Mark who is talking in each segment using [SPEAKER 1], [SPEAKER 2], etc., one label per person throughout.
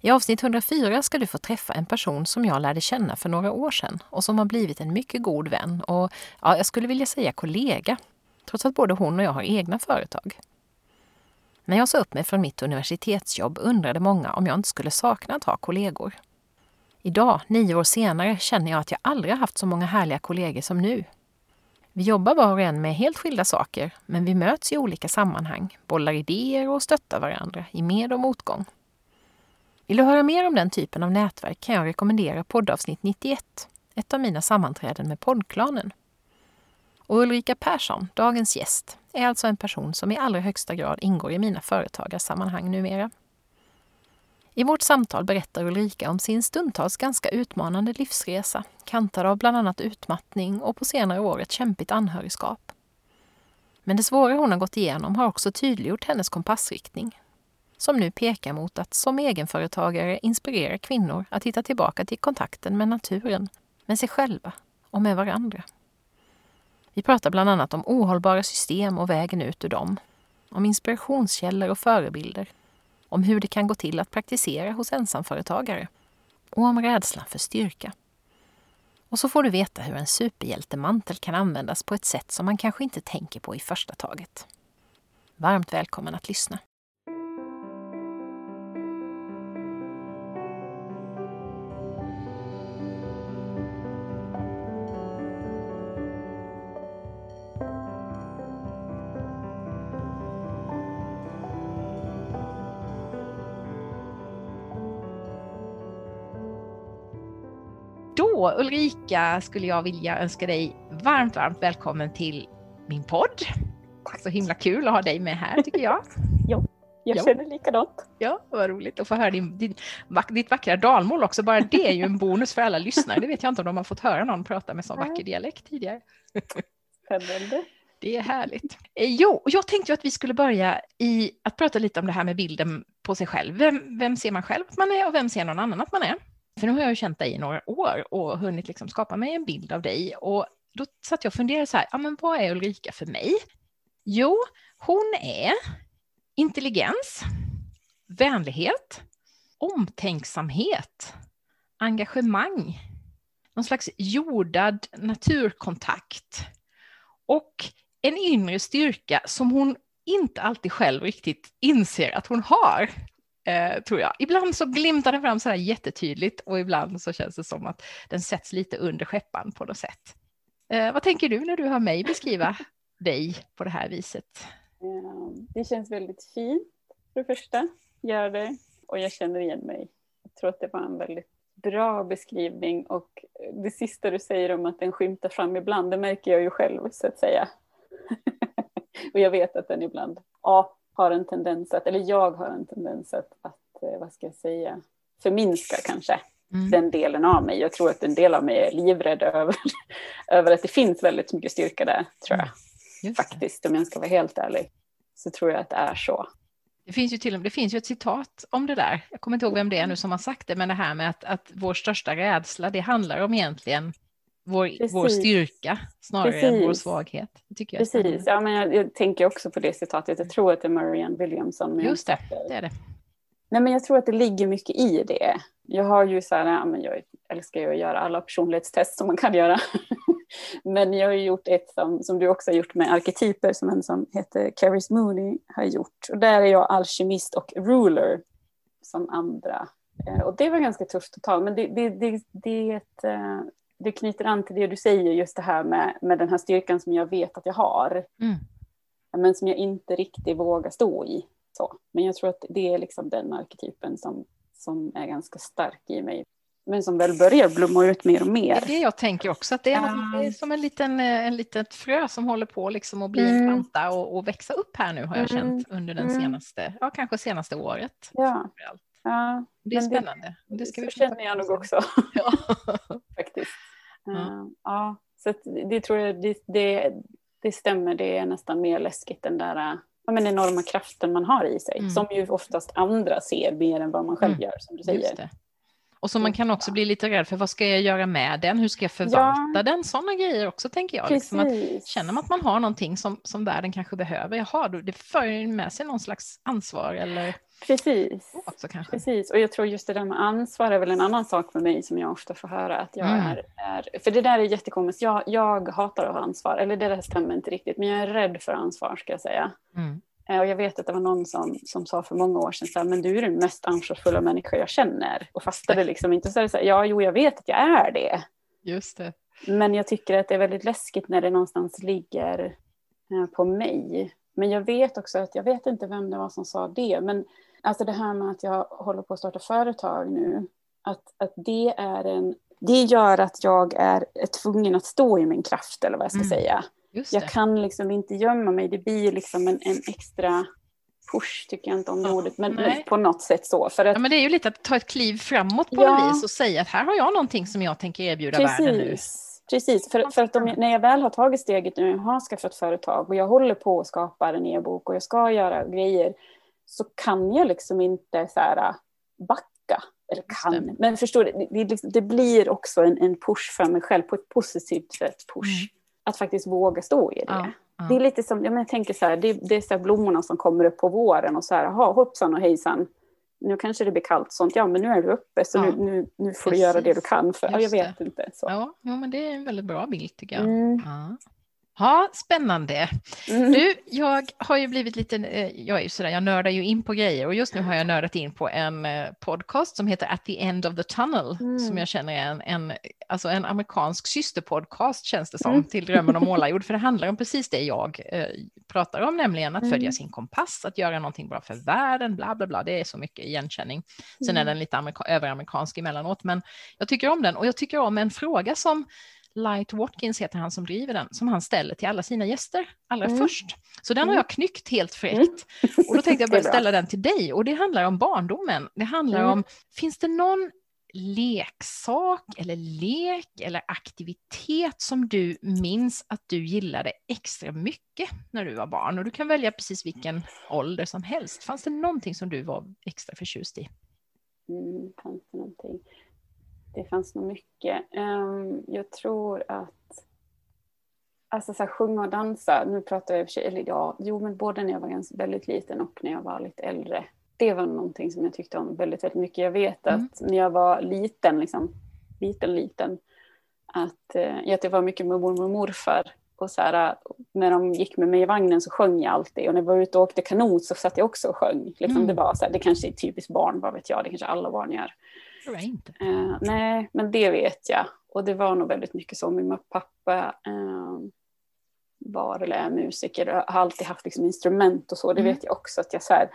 [SPEAKER 1] I avsnitt 104 ska du få träffa en person som jag lärde känna för några år sedan och som har blivit en mycket god vän och ja, jag skulle vilja säga kollega, trots att både hon och jag har egna företag. När jag sa upp mig från mitt universitetsjobb undrade många om jag inte skulle sakna att ha kollegor. Idag, nio år senare, känner jag att jag aldrig haft så många härliga kollegor som nu. Vi jobbar var och en med helt skilda saker, men vi möts i olika sammanhang, bollar idéer och stöttar varandra i med och motgång. Vill du höra mer om den typen av nätverk kan jag rekommendera poddavsnitt 91, ett av mina sammanträden med poddklanen. Och Ulrika Persson, dagens gäst, är alltså en person som i allra högsta grad ingår i mina företagarsammanhang numera. I vårt samtal berättar Ulrika om sin stundtals ganska utmanande livsresa, kantad av bland annat utmattning och på senare år ett kämpigt anhörigskap. Men det svåra hon har gått igenom har också tydliggjort hennes kompassriktning, som nu pekar mot att som egenföretagare inspirera kvinnor att hitta tillbaka till kontakten med naturen, med sig själva och med varandra. Vi pratar bland annat om ohållbara system och vägen ut ur dem, om inspirationskällor och förebilder, om hur det kan gå till att praktisera hos ensamföretagare och om rädslan för styrka. Och så får du veta hur en superhjältemantel kan användas på ett sätt som man kanske inte tänker på i första taget. Varmt välkommen att lyssna. Då Ulrika skulle jag vilja önska dig varmt, varmt välkommen till min podd. Så himla kul att ha dig med här tycker jag.
[SPEAKER 2] ja, jag känner likadant.
[SPEAKER 1] Ja, vad roligt att få höra din, din, ditt vackra dalmål också. Bara det är ju en bonus för alla lyssnare. Det vet jag inte om de har fått höra någon prata med sån vacker dialekt tidigare.
[SPEAKER 2] Spännande.
[SPEAKER 1] Det är härligt. Eh, jo, jag tänkte att vi skulle börja i att prata lite om det här med bilden på sig själv. Vem, vem ser man själv att man är och vem ser någon annan att man är? För nu har jag ju känt dig i några år och hunnit liksom skapa mig en bild av dig. Och då satt jag och funderade så här, ja men vad är Ulrika för mig? Jo, hon är intelligens, vänlighet, omtänksamhet, engagemang, någon slags jordad naturkontakt och en inre styrka som hon inte alltid själv riktigt inser att hon har eh, tror jag. Ibland så glimtar den fram så här jättetydligt och ibland så känns det som att den sätts lite under skeppan på något sätt. Eh, vad tänker du när du hör mig beskriva dig på det här viset?
[SPEAKER 2] Det känns väldigt fint för det första, gör det. Och jag känner igen mig. Jag tror att det var en väldigt bra beskrivning och det sista du säger om att den skymtar fram ibland, det märker jag ju själv så att säga. och jag vet att den ibland, ja, har en tendens att, eller jag har en tendens att, att eh, vad ska jag säga, förminska kanske mm. den delen av mig. Jag tror att en del av mig är livrädd över, över att det finns väldigt mycket styrka där, tror jag. Mm. Faktiskt, om jag ska vara helt ärlig, så tror jag att det är så.
[SPEAKER 1] Det finns ju till och med, det finns ju ett citat om det där. Jag kommer inte ihåg vem det är nu som har sagt det, men det här med att, att vår största rädsla, det handlar om egentligen vår, vår styrka snarare Precis. än vår svaghet. Tycker
[SPEAKER 2] jag Precis, ja, men jag, jag, tänker också på det citatet. Jag tror att det är Marianne Williamson.
[SPEAKER 1] Just det, det är det.
[SPEAKER 2] Nej, men jag tror att det ligger mycket i det. Jag har ju så här, ja, men jag älskar ju att göra alla personlighetstest som man kan göra. men jag har gjort ett som, som du också har gjort med arketyper som en som heter Caris Mooney har gjort. Och där är jag alkemist och ruler som andra. Eh, och det var ganska tufft att ta, men det, det, det, det är ett eh, det knyter an till det du säger, just det här med, med den här styrkan som jag vet att jag har. Mm. Men som jag inte riktigt vågar stå i. Så. Men jag tror att det är liksom den arketypen som, som är ganska stark i mig. Men som väl börjar blomma ut mer och mer.
[SPEAKER 1] Det är det jag tänker också, att det är, något, det är som en liten, eh, en litet frö som håller på liksom att bli mm. en planta och, och, växa upp här nu har jag känt mm. under den mm. senaste, ja kanske senaste året.
[SPEAKER 2] Ja. Ja,
[SPEAKER 1] det är spännande. Det, det
[SPEAKER 2] ska så vi känner jag nog också. Ja. Ja. Uh, ja, så det tror jag det, det, det, stämmer. Det är nästan mer läskigt den där ja, men enorma kraften man har i sig. Mm. Som ju oftast andra ser mer än vad man själv mm. gör som du säger.
[SPEAKER 1] Och så man kan också bli lite rädd för vad ska jag göra med den? Hur ska jag förvalta ja. den? Sådana grejer också tänker jag. Liksom att känner man att man har någonting som, som världen kanske behöver, jaha, det för med sig någon slags ansvar eller
[SPEAKER 2] Precis. Också, kanske. Precis, och jag tror just det där med ansvar är väl en annan sak för mig som jag ofta får höra. Att jag mm. är, är, för det där är jättekomiskt, jag, jag hatar att ha ansvar, eller det där stämmer inte riktigt, men jag är rädd för ansvar ska jag säga. Mm. Eh, och jag vet att det var någon som, som sa för många år sedan så här, men du är den mest ansvarsfulla människa jag känner. Och fastade liksom inte så är det så här, ja jo jag vet att jag är det.
[SPEAKER 1] Just det.
[SPEAKER 2] Men jag tycker att det är väldigt läskigt när det någonstans ligger eh, på mig. Men jag vet också att, jag vet inte vem det var som sa det, men alltså det här med att jag håller på att starta företag nu, att, att det är en, det gör att jag är tvungen att stå i min kraft eller vad jag ska mm. säga. Jag kan liksom inte gömma mig, det blir liksom en, en extra push tycker jag inte om det ordet, men, men, på något sätt så. För att,
[SPEAKER 1] ja, men det är ju lite att ta ett kliv framåt på ja, vis och säga att här har jag någonting som jag tänker erbjuda precis, världen nu.
[SPEAKER 2] Precis, för, för att de, när jag väl har tagit steget nu, jag har skaffat företag och jag håller på att skapa en e-bok och jag ska göra grejer, så kan jag liksom inte så här, backa. Eller kan, men förstår du, det, det, det, blir också en, en push för mig själv på ett positivt sätt. push. Mm att faktiskt våga stå i det. Ja, ja. Det är lite som, jag tänker så här, det, det är så blommorna som kommer upp på våren och så här, jaha, hoppsan och hejsan, nu kanske det blir kallt sånt, ja men nu är du uppe så ja, nu, nu, nu får precis. du göra det du kan för, ja, jag vet det. inte. Så.
[SPEAKER 1] Ja, ja, men det är en väldigt bra bild tycker jag. Mm. Ja. Spännande. Mm. Du, jag har ju blivit lite, eh, jag är ju sådär, jag nördar ju in på grejer och just nu har jag nördat in på en eh, podcast som heter At the End of the Tunnel mm. som jag känner är en, en, alltså en amerikansk systerpodcast känns det som mm. till Drömmen om målarjord för det handlar om precis det jag eh, pratar om, nämligen att följa mm. sin kompass, att göra någonting bra för världen, bla bla bla, det är så mycket igenkänning. Sen är mm. den lite amerika överamerikansk emellanåt, men jag tycker om den och jag tycker om en fråga som Light Watkins heter han som driver den, som han ställer till alla sina gäster allra mm. först. Så den har mm. jag knyckt helt fräckt. Mm. Och då tänkte jag börja ställa den till dig. Och det handlar om barndomen. Det handlar mm. om, finns det någon leksak eller lek eller aktivitet som du minns att du gillade extra mycket när du var barn? Och du kan välja precis vilken ålder som helst. Fanns det någonting som du var extra förtjust i?
[SPEAKER 2] Mm, fanns det någonting? Det fanns nog mycket. Um, jag tror att Alltså så här, sjunga och dansa, nu pratar jag i och för sig, eller ja, jo men både när jag var ganska, väldigt liten och när jag var lite äldre. Det var någonting som jag tyckte om väldigt, väldigt mycket. Jag vet mm. att när jag var liten, liksom, liten, liten, att, eh, att det var mycket med mormor och morfar. Och så här, när de gick med mig i vagnen så sjöng jag alltid. Och när jag var ute och åkte kanot så satt jag också och sjöng. Liksom, mm. det, var så här, det kanske är typiskt barn, vad vet jag, det kanske alla barn gör
[SPEAKER 1] tror jag inte.
[SPEAKER 2] Uh, nej, men det vet jag. Och det var nog väldigt mycket så. Min pappa uh, var eller är musiker och har alltid haft liksom instrument och så. Det mm. vet jag också att jag så här,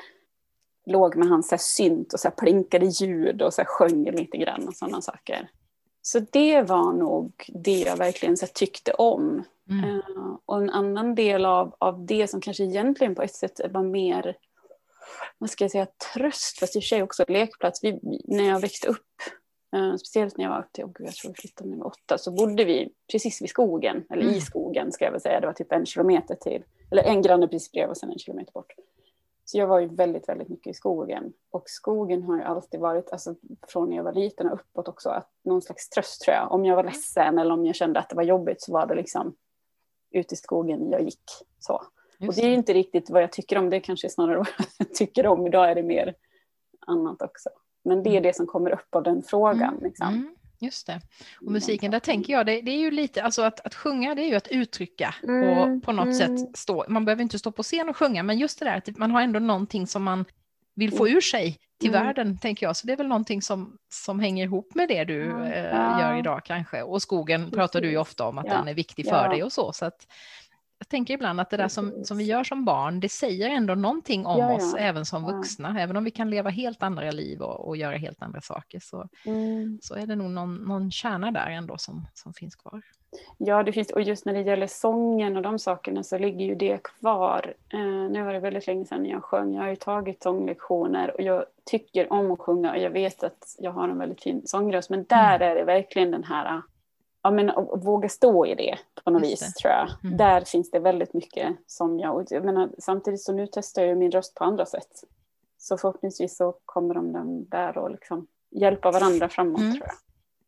[SPEAKER 2] låg med hans så här, synt och så här, plinkade ljud och så här, sjöng lite grann och sådana saker. Så det var nog det jag verkligen så tyckte om. Mm. Uh, och en annan del av, av det som kanske egentligen på ett sätt var mer vad ska jag säga, tröst, fast i och för sig också lekplats. Vi, när jag växte upp, eh, speciellt när jag var upp till, oh jag tror jag flyttade när jag var åtta, så bodde vi precis vid skogen, eller mm. i skogen ska jag väl säga, det var typ en kilometer till, eller en granne precis bredvid och sen en kilometer bort. Så jag var ju väldigt, väldigt mycket i skogen. Och skogen har ju alltid varit, alltså från när jag var liten och uppåt också, att någon slags tröst tror jag. Om jag var ledsen eller om jag kände att det var jobbigt så var det liksom ute i skogen jag gick. Så. Och det är inte riktigt vad jag tycker om, det kanske är snarare vad jag tycker om. Idag är det mer annat också. Men det är mm. det som kommer upp av den frågan. Mm. Liksom. Mm.
[SPEAKER 1] Just det. Och musiken, där tänker jag, det, det, är ju lite, alltså att, att sjunga det är ju att uttrycka mm, och på något mm. sätt stå, man behöver inte stå på scen och sjunga, men just det där att man har ändå någonting som man vill få ur sig till mm. världen, tänker jag. Så det är väl någonting som, som hänger ihop med det du ja. eh, gör idag kanske. Och skogen pratar du ju ofta om att ja. den är viktig för ja. dig och så. så att, jag tänker ibland att det där som, som vi gör som barn, det säger ändå någonting om
[SPEAKER 2] Ja,
[SPEAKER 1] oss
[SPEAKER 2] ja.
[SPEAKER 1] även som
[SPEAKER 2] Ja.
[SPEAKER 1] vuxna. Även om vi kan leva helt andra liv och, och göra helt andra saker så,
[SPEAKER 2] Mm.
[SPEAKER 1] så är det nog någon, någon kärna där ändå som, som finns kvar.
[SPEAKER 2] Ja, det finns, och just när det gäller sången och de sakerna så ligger ju det kvar. Eh, nu var det väldigt länge sedan jag sjöng. Jag har ju tagit sånglektioner och jag tycker om att sjunga och jag vet att jag har en väldigt fin sångröst. Men där
[SPEAKER 1] Mm.
[SPEAKER 2] är det verkligen den här, ja men att våga stå i det på något
[SPEAKER 1] Just
[SPEAKER 2] vis
[SPEAKER 1] det.
[SPEAKER 2] tror jag.
[SPEAKER 1] Mm.
[SPEAKER 2] Där finns det väldigt mycket som jag, och jag menar, samtidigt så nu testar jag min röst på andra sätt. Så förhoppningsvis så kommer de där och liksom hjälpa varandra framåt
[SPEAKER 1] Mm.
[SPEAKER 2] tror jag.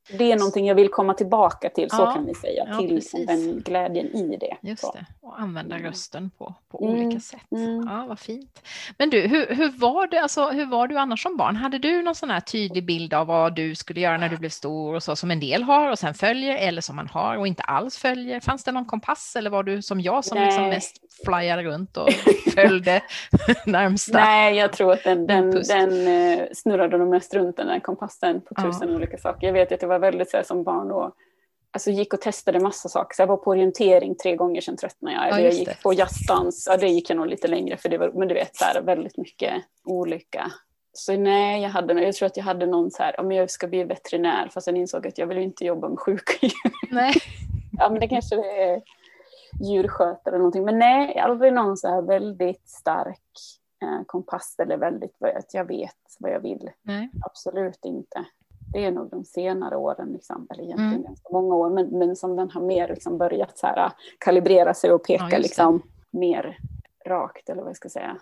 [SPEAKER 2] Det är någonting jag vill komma tillbaka till, så
[SPEAKER 1] Ja.
[SPEAKER 2] kan vi säga,
[SPEAKER 1] Ja,
[SPEAKER 2] till
[SPEAKER 1] precis.
[SPEAKER 2] den glädjen i det.
[SPEAKER 1] Just det, och använda
[SPEAKER 2] Mm.
[SPEAKER 1] rösten på, på
[SPEAKER 2] Mm,
[SPEAKER 1] olika sätt.
[SPEAKER 2] mm.
[SPEAKER 1] Ja, vad fint. Men du, hur, hur, var det, alltså, hur var du annars som barn? Hade du någon sån här tydlig bild av vad du skulle göra när du blev stor och så som en del har och sen följer eller som man har och inte alls följer? Fanns det någon kompass eller var du som jag som liksom mest flyade runt och följde närmsta?
[SPEAKER 2] Nej, jag tror att den, den, den eh, snurrade nog mest runt den där kompassen på
[SPEAKER 1] Ja.
[SPEAKER 2] tusen olika saker. Jag vet att jag var väldigt så här, som barn och alltså, gick och testade massa saker. Så jag var på orientering tre gånger, sen tröttnade jag.
[SPEAKER 1] Ja,
[SPEAKER 2] jag gick på jazzdans, ja, det gick jag nog lite längre för det var, men du vet, så här, väldigt mycket olika. Så nej, jag, hade, jag tror att jag hade någon så här, om jag ska bli veterinär, fast jag insåg att jag vill inte jobba med sjuka djur.
[SPEAKER 1] Nej.
[SPEAKER 2] Ja, men det kanske är djurskötare eller någonting. Men nej, aldrig någon så här väldigt stark eh, kompass eller väldigt, vad jag- att jag vet vad jag vill.
[SPEAKER 1] Nej.
[SPEAKER 2] Absolut inte. Det är nog de senare åren, liksom, eller egentligen
[SPEAKER 1] Mm.
[SPEAKER 2] ganska många år, men, men som den har mer liksom börjat så här, kalibrera sig och
[SPEAKER 1] Ja,
[SPEAKER 2] peka
[SPEAKER 1] det.
[SPEAKER 2] liksom, mer rakt, eller vad jag ska säga.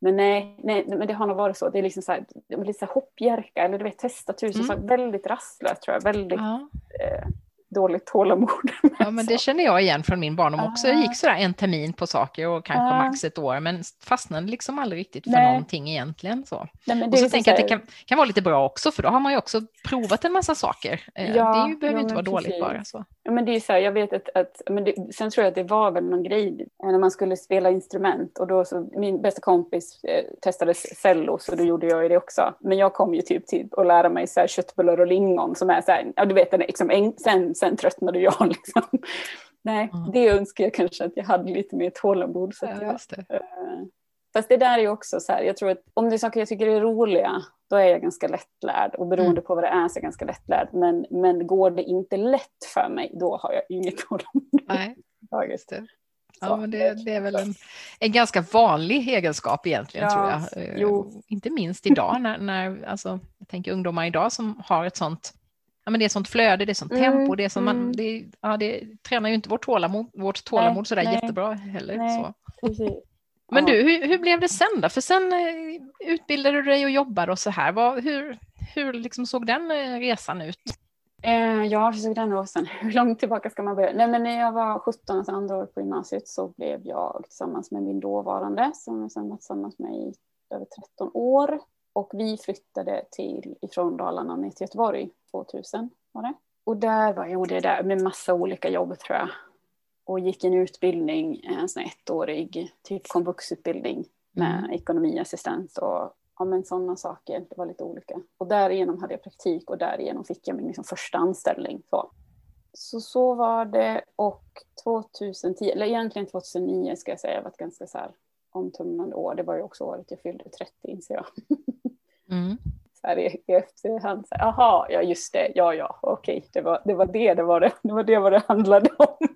[SPEAKER 2] Men nej, nej, men det har nog varit så. Det är liksom så här, lite så här hoppjerka, eller du vet, testa tusen
[SPEAKER 1] Mm.
[SPEAKER 2] saker. Väldigt rastlös tror jag. Väldigt
[SPEAKER 1] Ja.
[SPEAKER 2] eh, dåligt tålamod.
[SPEAKER 1] Ja, men det känner jag igen från min barndom också. Jag gick sådär en termin på saker och kanske
[SPEAKER 2] Ja.
[SPEAKER 1] max ett år, men fastnade liksom aldrig riktigt för
[SPEAKER 2] Nej.
[SPEAKER 1] någonting egentligen. Så.
[SPEAKER 2] Nej,
[SPEAKER 1] Och så tänker jag att det kan, kan vara lite bra också, för då har man ju också provat en massa saker. Eh,
[SPEAKER 2] Ja,
[SPEAKER 1] det ju, behöver
[SPEAKER 2] ja,
[SPEAKER 1] inte vara
[SPEAKER 2] men
[SPEAKER 1] dåligt
[SPEAKER 2] precis.
[SPEAKER 1] bara. Så.
[SPEAKER 2] Ja, men det är så här, jag vet att, att men det, sen tror jag att det var väl någon grej eh, när man skulle spela instrument och då så min bästa kompis eh, testade cello så då gjorde jag ju det också. Men jag kom ju typ till att lära mig så här köttbullar och lingon som är så här, ja du vet, liksom, en, sen, sen tröttnade jag liksom. Nej,
[SPEAKER 1] Mm.
[SPEAKER 2] det önskar jag kanske att jag hade lite mer tålamod. Så att
[SPEAKER 1] Ja,
[SPEAKER 2] jag, eh, fast det där är också så här, jag tror att om det är saker jag tycker är roliga, då är jag ganska lättlärd och beroende
[SPEAKER 1] Mm.
[SPEAKER 2] på vad det är så är jag ganska lättlärd. Men, men går det inte lätt för mig, då har jag inget.
[SPEAKER 1] Nej, just det.
[SPEAKER 2] Så.
[SPEAKER 1] Ja, men det, det är väl en, en ganska vanlig egenskap egentligen,
[SPEAKER 2] Ja,
[SPEAKER 1] tror jag. Eh,
[SPEAKER 2] jo.
[SPEAKER 1] Inte minst idag, när, när alltså, jag tänker ungdomar idag som har ett sånt Ja, men det är sånt flöde, det är sånt
[SPEAKER 2] Mm,
[SPEAKER 1] tempo, det, är som man,
[SPEAKER 2] mm.
[SPEAKER 1] det, ja, det tränar ju inte vårt tålamod, vårt tålamod
[SPEAKER 2] Nej,
[SPEAKER 1] sådär
[SPEAKER 2] nej.
[SPEAKER 1] jättebra heller.
[SPEAKER 2] Nej.
[SPEAKER 1] Så. Men du, hur, hur blev det sen då? För sen eh, utbildade du dig och jobbade och så här. Vad, hur hur liksom såg den eh, resan ut?
[SPEAKER 2] Eh, ja, för så den år sedan. Hur långt tillbaka ska man börja? Nej, men när jag var 17, alltså andra året på gymnasiet, så blev jag tillsammans med min dåvarande, som jag sedan var tillsammans med i över 13 år. Och vi flyttade till, ifrån Dalarna ner till Göteborg 2000 var det. Och där var jag det där med massa olika jobb tror jag. Och gick en utbildning, en sån ettårig typ komvuxutbildning med
[SPEAKER 1] Mm.
[SPEAKER 2] ekonomiassistent och ja, men sådana saker. Det var lite olika. Och därigenom hade jag praktik och därigenom fick jag min liksom första anställning. Så. så så var det och 2010, eller egentligen 2009 ska jag säga, var ett ganska så här omtumlande år. Det var ju också året jag fyllde 30 inser jag.
[SPEAKER 1] Mm.
[SPEAKER 2] Så här i, i efterhand, så här, jaha, ja just det, ja ja, okej, det var det var det det var det, det var det vad det handlade om.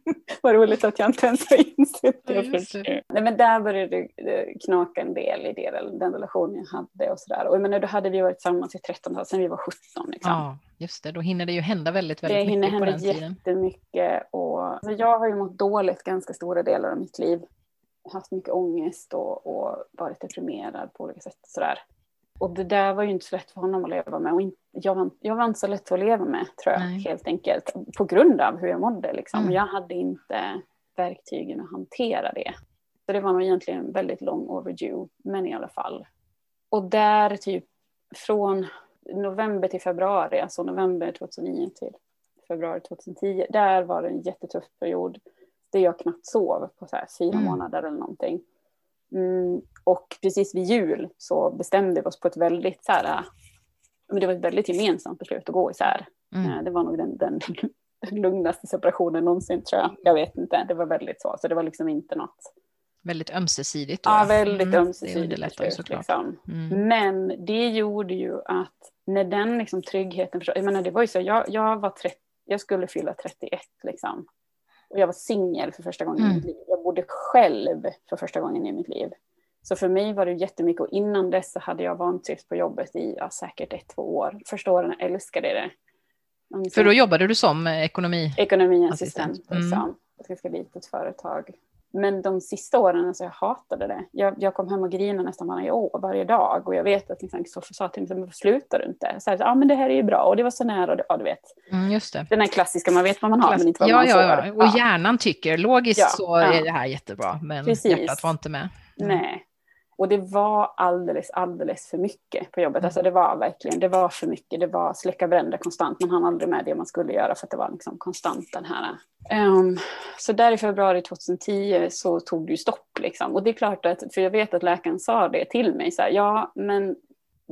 [SPEAKER 2] Vad roligt att jag inte ens har insett det.
[SPEAKER 1] Ja, det.
[SPEAKER 2] Nej men där började det knaka en del i det, den relationen jag hade och sådär. Och jag menar, då hade vi varit tillsammans i 13 år, sen vi var 17 liksom.
[SPEAKER 1] Ja, just det. Då hinner det ju hända väldigt,
[SPEAKER 2] Det
[SPEAKER 1] väldigt
[SPEAKER 2] hinner
[SPEAKER 1] mycket på
[SPEAKER 2] hända
[SPEAKER 1] den tiden.
[SPEAKER 2] jättemycket. Och, alltså jag har ju mått dåligt ganska stora delar av mitt liv. Haft mycket ångest och, och varit deprimerad på olika sätt. Sådär. Och det där var ju inte så lätt för honom att leva med. Och jag, var, jag var inte så lätt att leva med, tror jag,
[SPEAKER 1] Nej.
[SPEAKER 2] helt enkelt. På grund av hur jag mådde. Liksom.
[SPEAKER 1] Mm.
[SPEAKER 2] Jag hade inte verktygen att hantera det. Så det var nog egentligen väldigt lång overdue, men i alla fall. Och där typ från november till februari, alltså november 2009 till februari 2010, där var det en jättetuff period där jag knappt sov på så fyra
[SPEAKER 1] Mm.
[SPEAKER 2] månader eller någonting. Mm, och precis vid jul så bestämde vi oss på ett väldigt så här, men det var ett väldigt gemensamt beslut att gå isär.
[SPEAKER 1] Mm.
[SPEAKER 2] Eh, Det var nog den, den lugnaste separationen någonsin tror jag. Jag vet inte, det var väldigt så. Så det var liksom inte något.
[SPEAKER 1] Väldigt ömsesidigt. Då.
[SPEAKER 2] Ja, väldigt
[SPEAKER 1] Mm,
[SPEAKER 2] ömsesidigt.
[SPEAKER 1] Det
[SPEAKER 2] beslut,
[SPEAKER 1] såklart.
[SPEAKER 2] Liksom.
[SPEAKER 1] Mm.
[SPEAKER 2] Men det gjorde ju att när den liksom tryggheten, jag menar det var ju så, jag, jag var 30, jag skulle fylla 31 liksom. Och jag var singel för första gången i
[SPEAKER 1] Mm.
[SPEAKER 2] mitt liv. Jag bodde själv för första gången i mitt liv. Så för mig var det jättemycket och innan dess så hade jag vantrivts på jobbet i ja, säkert ett, två år. Första åren älskade det.
[SPEAKER 1] För då jobbade du som ekonomi...
[SPEAKER 2] ekonomiassistent
[SPEAKER 1] Mm.
[SPEAKER 2] liksom, ett ganska litet företag. Men de sista åren, alltså jag hatade det. Jag, jag kom hem och grinade nästan varje, år, varje dag. Och jag vet att liksom, Kristoffer sa till mig, "Men slutar du inte? Så här, ja men det här är ju bra och det var så nära. Och det, ja, du vet.
[SPEAKER 1] Mm, just det.
[SPEAKER 2] Den här klassiska, man vet vad man har men inte vad
[SPEAKER 1] ja,
[SPEAKER 2] man får.
[SPEAKER 1] ja, ja, och hjärnan tycker logiskt
[SPEAKER 2] Ja,
[SPEAKER 1] så
[SPEAKER 2] ja.
[SPEAKER 1] är det här jättebra, men
[SPEAKER 2] Precis.
[SPEAKER 1] hjärtat var inte med. Mm.
[SPEAKER 2] Nej. Och det var alldeles, alldeles för mycket på jobbet.
[SPEAKER 1] Mm.
[SPEAKER 2] Alltså det var verkligen, det var för mycket. Det var släcka bränder konstant. Man hann aldrig med det man skulle göra för att det var liksom konstant den här. Ehm, så där i februari 2010 så tog det ju stopp liksom. Och det är klart att, för jag vet att läkaren sa det till mig så här, ja men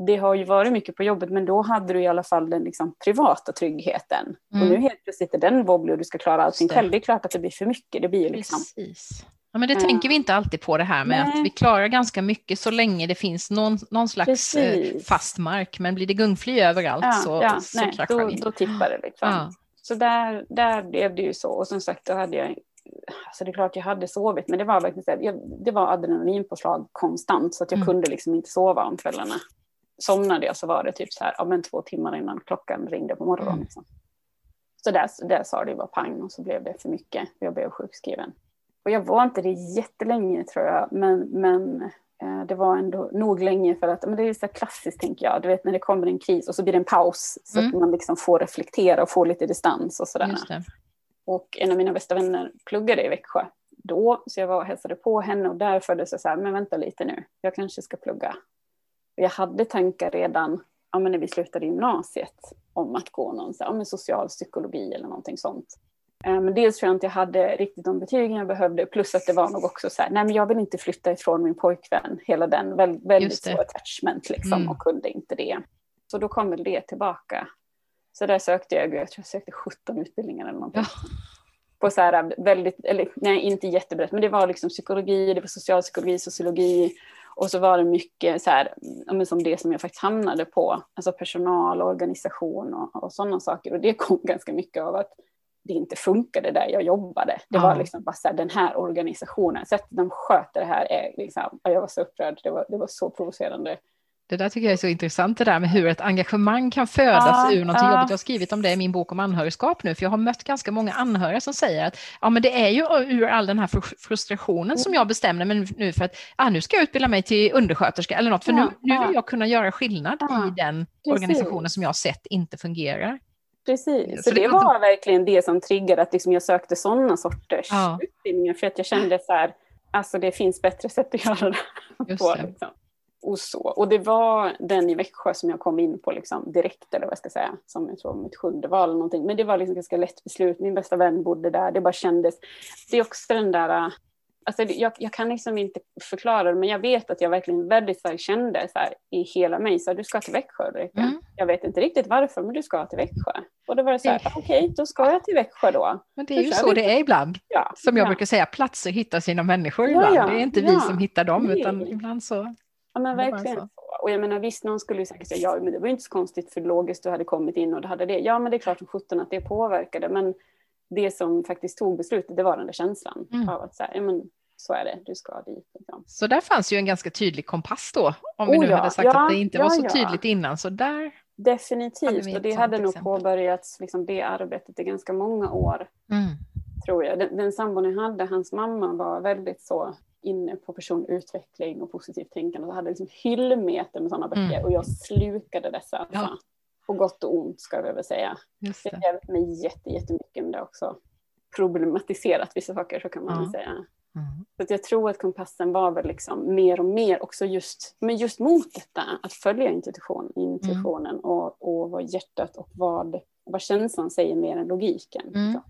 [SPEAKER 2] det har ju varit mycket på jobbet men då hade du i alla fall den liksom privata tryggheten.
[SPEAKER 1] Mm.
[SPEAKER 2] Och nu helt plötsligt är den wobblig och du ska klara allting själv. Det är klart att det blir för mycket. Det blir liksom
[SPEAKER 1] Precis. Ja, men det
[SPEAKER 2] Ja.
[SPEAKER 1] tänker vi inte alltid på det här med
[SPEAKER 2] Nej.
[SPEAKER 1] att vi klarar ganska mycket så länge det finns någon, någon slags eh,
[SPEAKER 2] Precis.
[SPEAKER 1] fast mark, men blir det gungfly överallt så, så
[SPEAKER 2] nej,
[SPEAKER 1] kraschar
[SPEAKER 2] då,
[SPEAKER 1] vi.
[SPEAKER 2] då tippar det liksom.
[SPEAKER 1] Ja.
[SPEAKER 2] Så där, där blev det ju så. Och som sagt, då hade jag, alltså det är klart jag hade sovit, men det var verkligen så jag, det var adrenalinpåslag konstant, så att jag
[SPEAKER 1] Mm.
[SPEAKER 2] kunde liksom inte sova om kvällarna. Somnade jag så var det typ så här, ja men två timmar innan klockan ringde på morgonen.
[SPEAKER 1] Mm.
[SPEAKER 2] Liksom. Så där, där sa det bara pang och så blev det för mycket. Jag blev sjukskriven. Och jag var inte det jättelänge tror jag, men, men eh, det var ändå nog länge för att, men det är så klassiskt tänker jag, du vet när det kommer en kris och så blir det en paus så att
[SPEAKER 1] Mm.
[SPEAKER 2] man liksom får reflektera och få lite distans och sådär. Och en av mina bästa vänner pluggade i Växjö då, så jag var och hälsade på henne och där föddes det så här, men vänta lite nu, jag kanske ska plugga. Och jag hade tankar redan, ja, men när vi slutade gymnasiet, om att gå någon så här, ja, men social psykologi eller någonting sånt. Eh, Men dels tror jag inte jag hade riktigt de betygen jag behövde, plus att det var nog också så här, nej men jag vill inte flytta ifrån min pojkvän, hela den väldigt, väldigt så attachment liksom,
[SPEAKER 1] Mm.
[SPEAKER 2] och kunde inte det. Så då kom väl det tillbaka. Så där sökte jag, jag tror jag sökte 17 utbildningar eller någonting.
[SPEAKER 1] Ja.
[SPEAKER 2] På så här väldigt, eller nej inte jättebrett, men det var liksom psykologi, det var socialpsykologi, sociologi och så var det mycket så här, men som det som jag faktiskt hamnade på, alltså personal, organisation och, och sådana saker. Och det kom ganska mycket av att det inte funkade där jag jobbade. Det
[SPEAKER 1] Ja.
[SPEAKER 2] var liksom bara så här, den här organisationen, sättet de sköter det här är liksom, ja, jag var så upprörd, det var, det var så provocerande.
[SPEAKER 1] Det där tycker jag är så intressant det där med hur ett engagemang kan födas
[SPEAKER 2] Ja,
[SPEAKER 1] ur någonting
[SPEAKER 2] ja.
[SPEAKER 1] jobbigt. Jag har skrivit om det i min bok om anhörigskap nu, för jag har mött ganska många anhöriga som säger att ja, men det är ju ur all den här fr- frustrationen som jag bestämde mig nu för att ah, nu ska jag utbilda mig till undersköterska eller något, för nu, nu vill jag kunna göra skillnad i den
[SPEAKER 2] precis.
[SPEAKER 1] organisationen som jag sett inte fungerar.
[SPEAKER 2] Precis,
[SPEAKER 1] Så det
[SPEAKER 2] det
[SPEAKER 1] var-
[SPEAKER 2] var verkligen det som triggade att liksom jag sökte sådana sorters
[SPEAKER 1] Ja.
[SPEAKER 2] utbildningar. För att jag kände så här, alltså det finns bättre sätt att göra det på. Liksom. Och, så. och det var den i Växjö som jag kom in på liksom direkt, eller vad jag ska säga, som jag tror mitt sjunde val eller någonting. Men det var liksom ganska lätt beslut. Min bästa vän bodde där, det bara kändes. Det är också den där, alltså jag, jag kan liksom inte förklara det, men jag vet att jag verkligen väldigt starkt kände så här, i hela mig, så här, du ska till Växjö Ulrika.
[SPEAKER 1] Mm.
[SPEAKER 2] Jag vet inte riktigt varför, men du ska till Växjö. Och då var det så här,
[SPEAKER 1] Det-
[SPEAKER 2] okej, då ska jag till Växjö då.
[SPEAKER 1] Men det är ju så
[SPEAKER 2] vi.
[SPEAKER 1] det är ibland.
[SPEAKER 2] Ja,
[SPEAKER 1] Som jag
[SPEAKER 2] ja.
[SPEAKER 1] brukar säga, platser hittar sina människor
[SPEAKER 2] Ja,
[SPEAKER 1] ibland.
[SPEAKER 2] ja,
[SPEAKER 1] Det är inte vi som hittar dem,
[SPEAKER 2] Nej.
[SPEAKER 1] utan ibland så.
[SPEAKER 2] Ja men verkligen
[SPEAKER 1] så.
[SPEAKER 2] Och jag menar visst, någon skulle ju säkert säga ja men det var inte så konstigt för logiskt du hade kommit in och du hade det. Ja men det är klart som sjutton att det påverkade men det som faktiskt tog beslutet det var den där känslan
[SPEAKER 1] Mm.
[SPEAKER 2] av att säga, ja men så är det, du ska dit. Liksom.
[SPEAKER 1] Så där fanns ju en ganska tydlig kompass då, om vi
[SPEAKER 2] Oh
[SPEAKER 1] nu
[SPEAKER 2] ja,
[SPEAKER 1] hade sagt
[SPEAKER 2] ja,
[SPEAKER 1] att det inte
[SPEAKER 2] ja,
[SPEAKER 1] var så tydligt innan. Så där,
[SPEAKER 2] Definitivt, och det hade nog
[SPEAKER 1] exempel?
[SPEAKER 2] påbörjats, liksom, det arbetet i ganska många år
[SPEAKER 1] mm.
[SPEAKER 2] tror jag. Den, den sambon jag hade, hans mamma var väldigt så inne på personlig utveckling och positivt tänkande och hade liksom hyllmeter med sådana böcker
[SPEAKER 1] Mm.
[SPEAKER 2] och jag slukade dessa. Alltså. På gott och ont ska jag väl säga.
[SPEAKER 1] just
[SPEAKER 2] Det
[SPEAKER 1] det.
[SPEAKER 2] har hjälpt mig jätte, jättemycket men det också problematiserat vissa saker så kan man
[SPEAKER 1] Ja.
[SPEAKER 2] säga.
[SPEAKER 1] Mm.
[SPEAKER 2] Så att jag tror att kompassen var väl liksom mer och mer också just, men just mot detta, att följa intuition, intuitionen
[SPEAKER 1] Mm.
[SPEAKER 2] och, och vad hjärtat och vad, vad känslan säger mer än logiken.
[SPEAKER 1] Mm.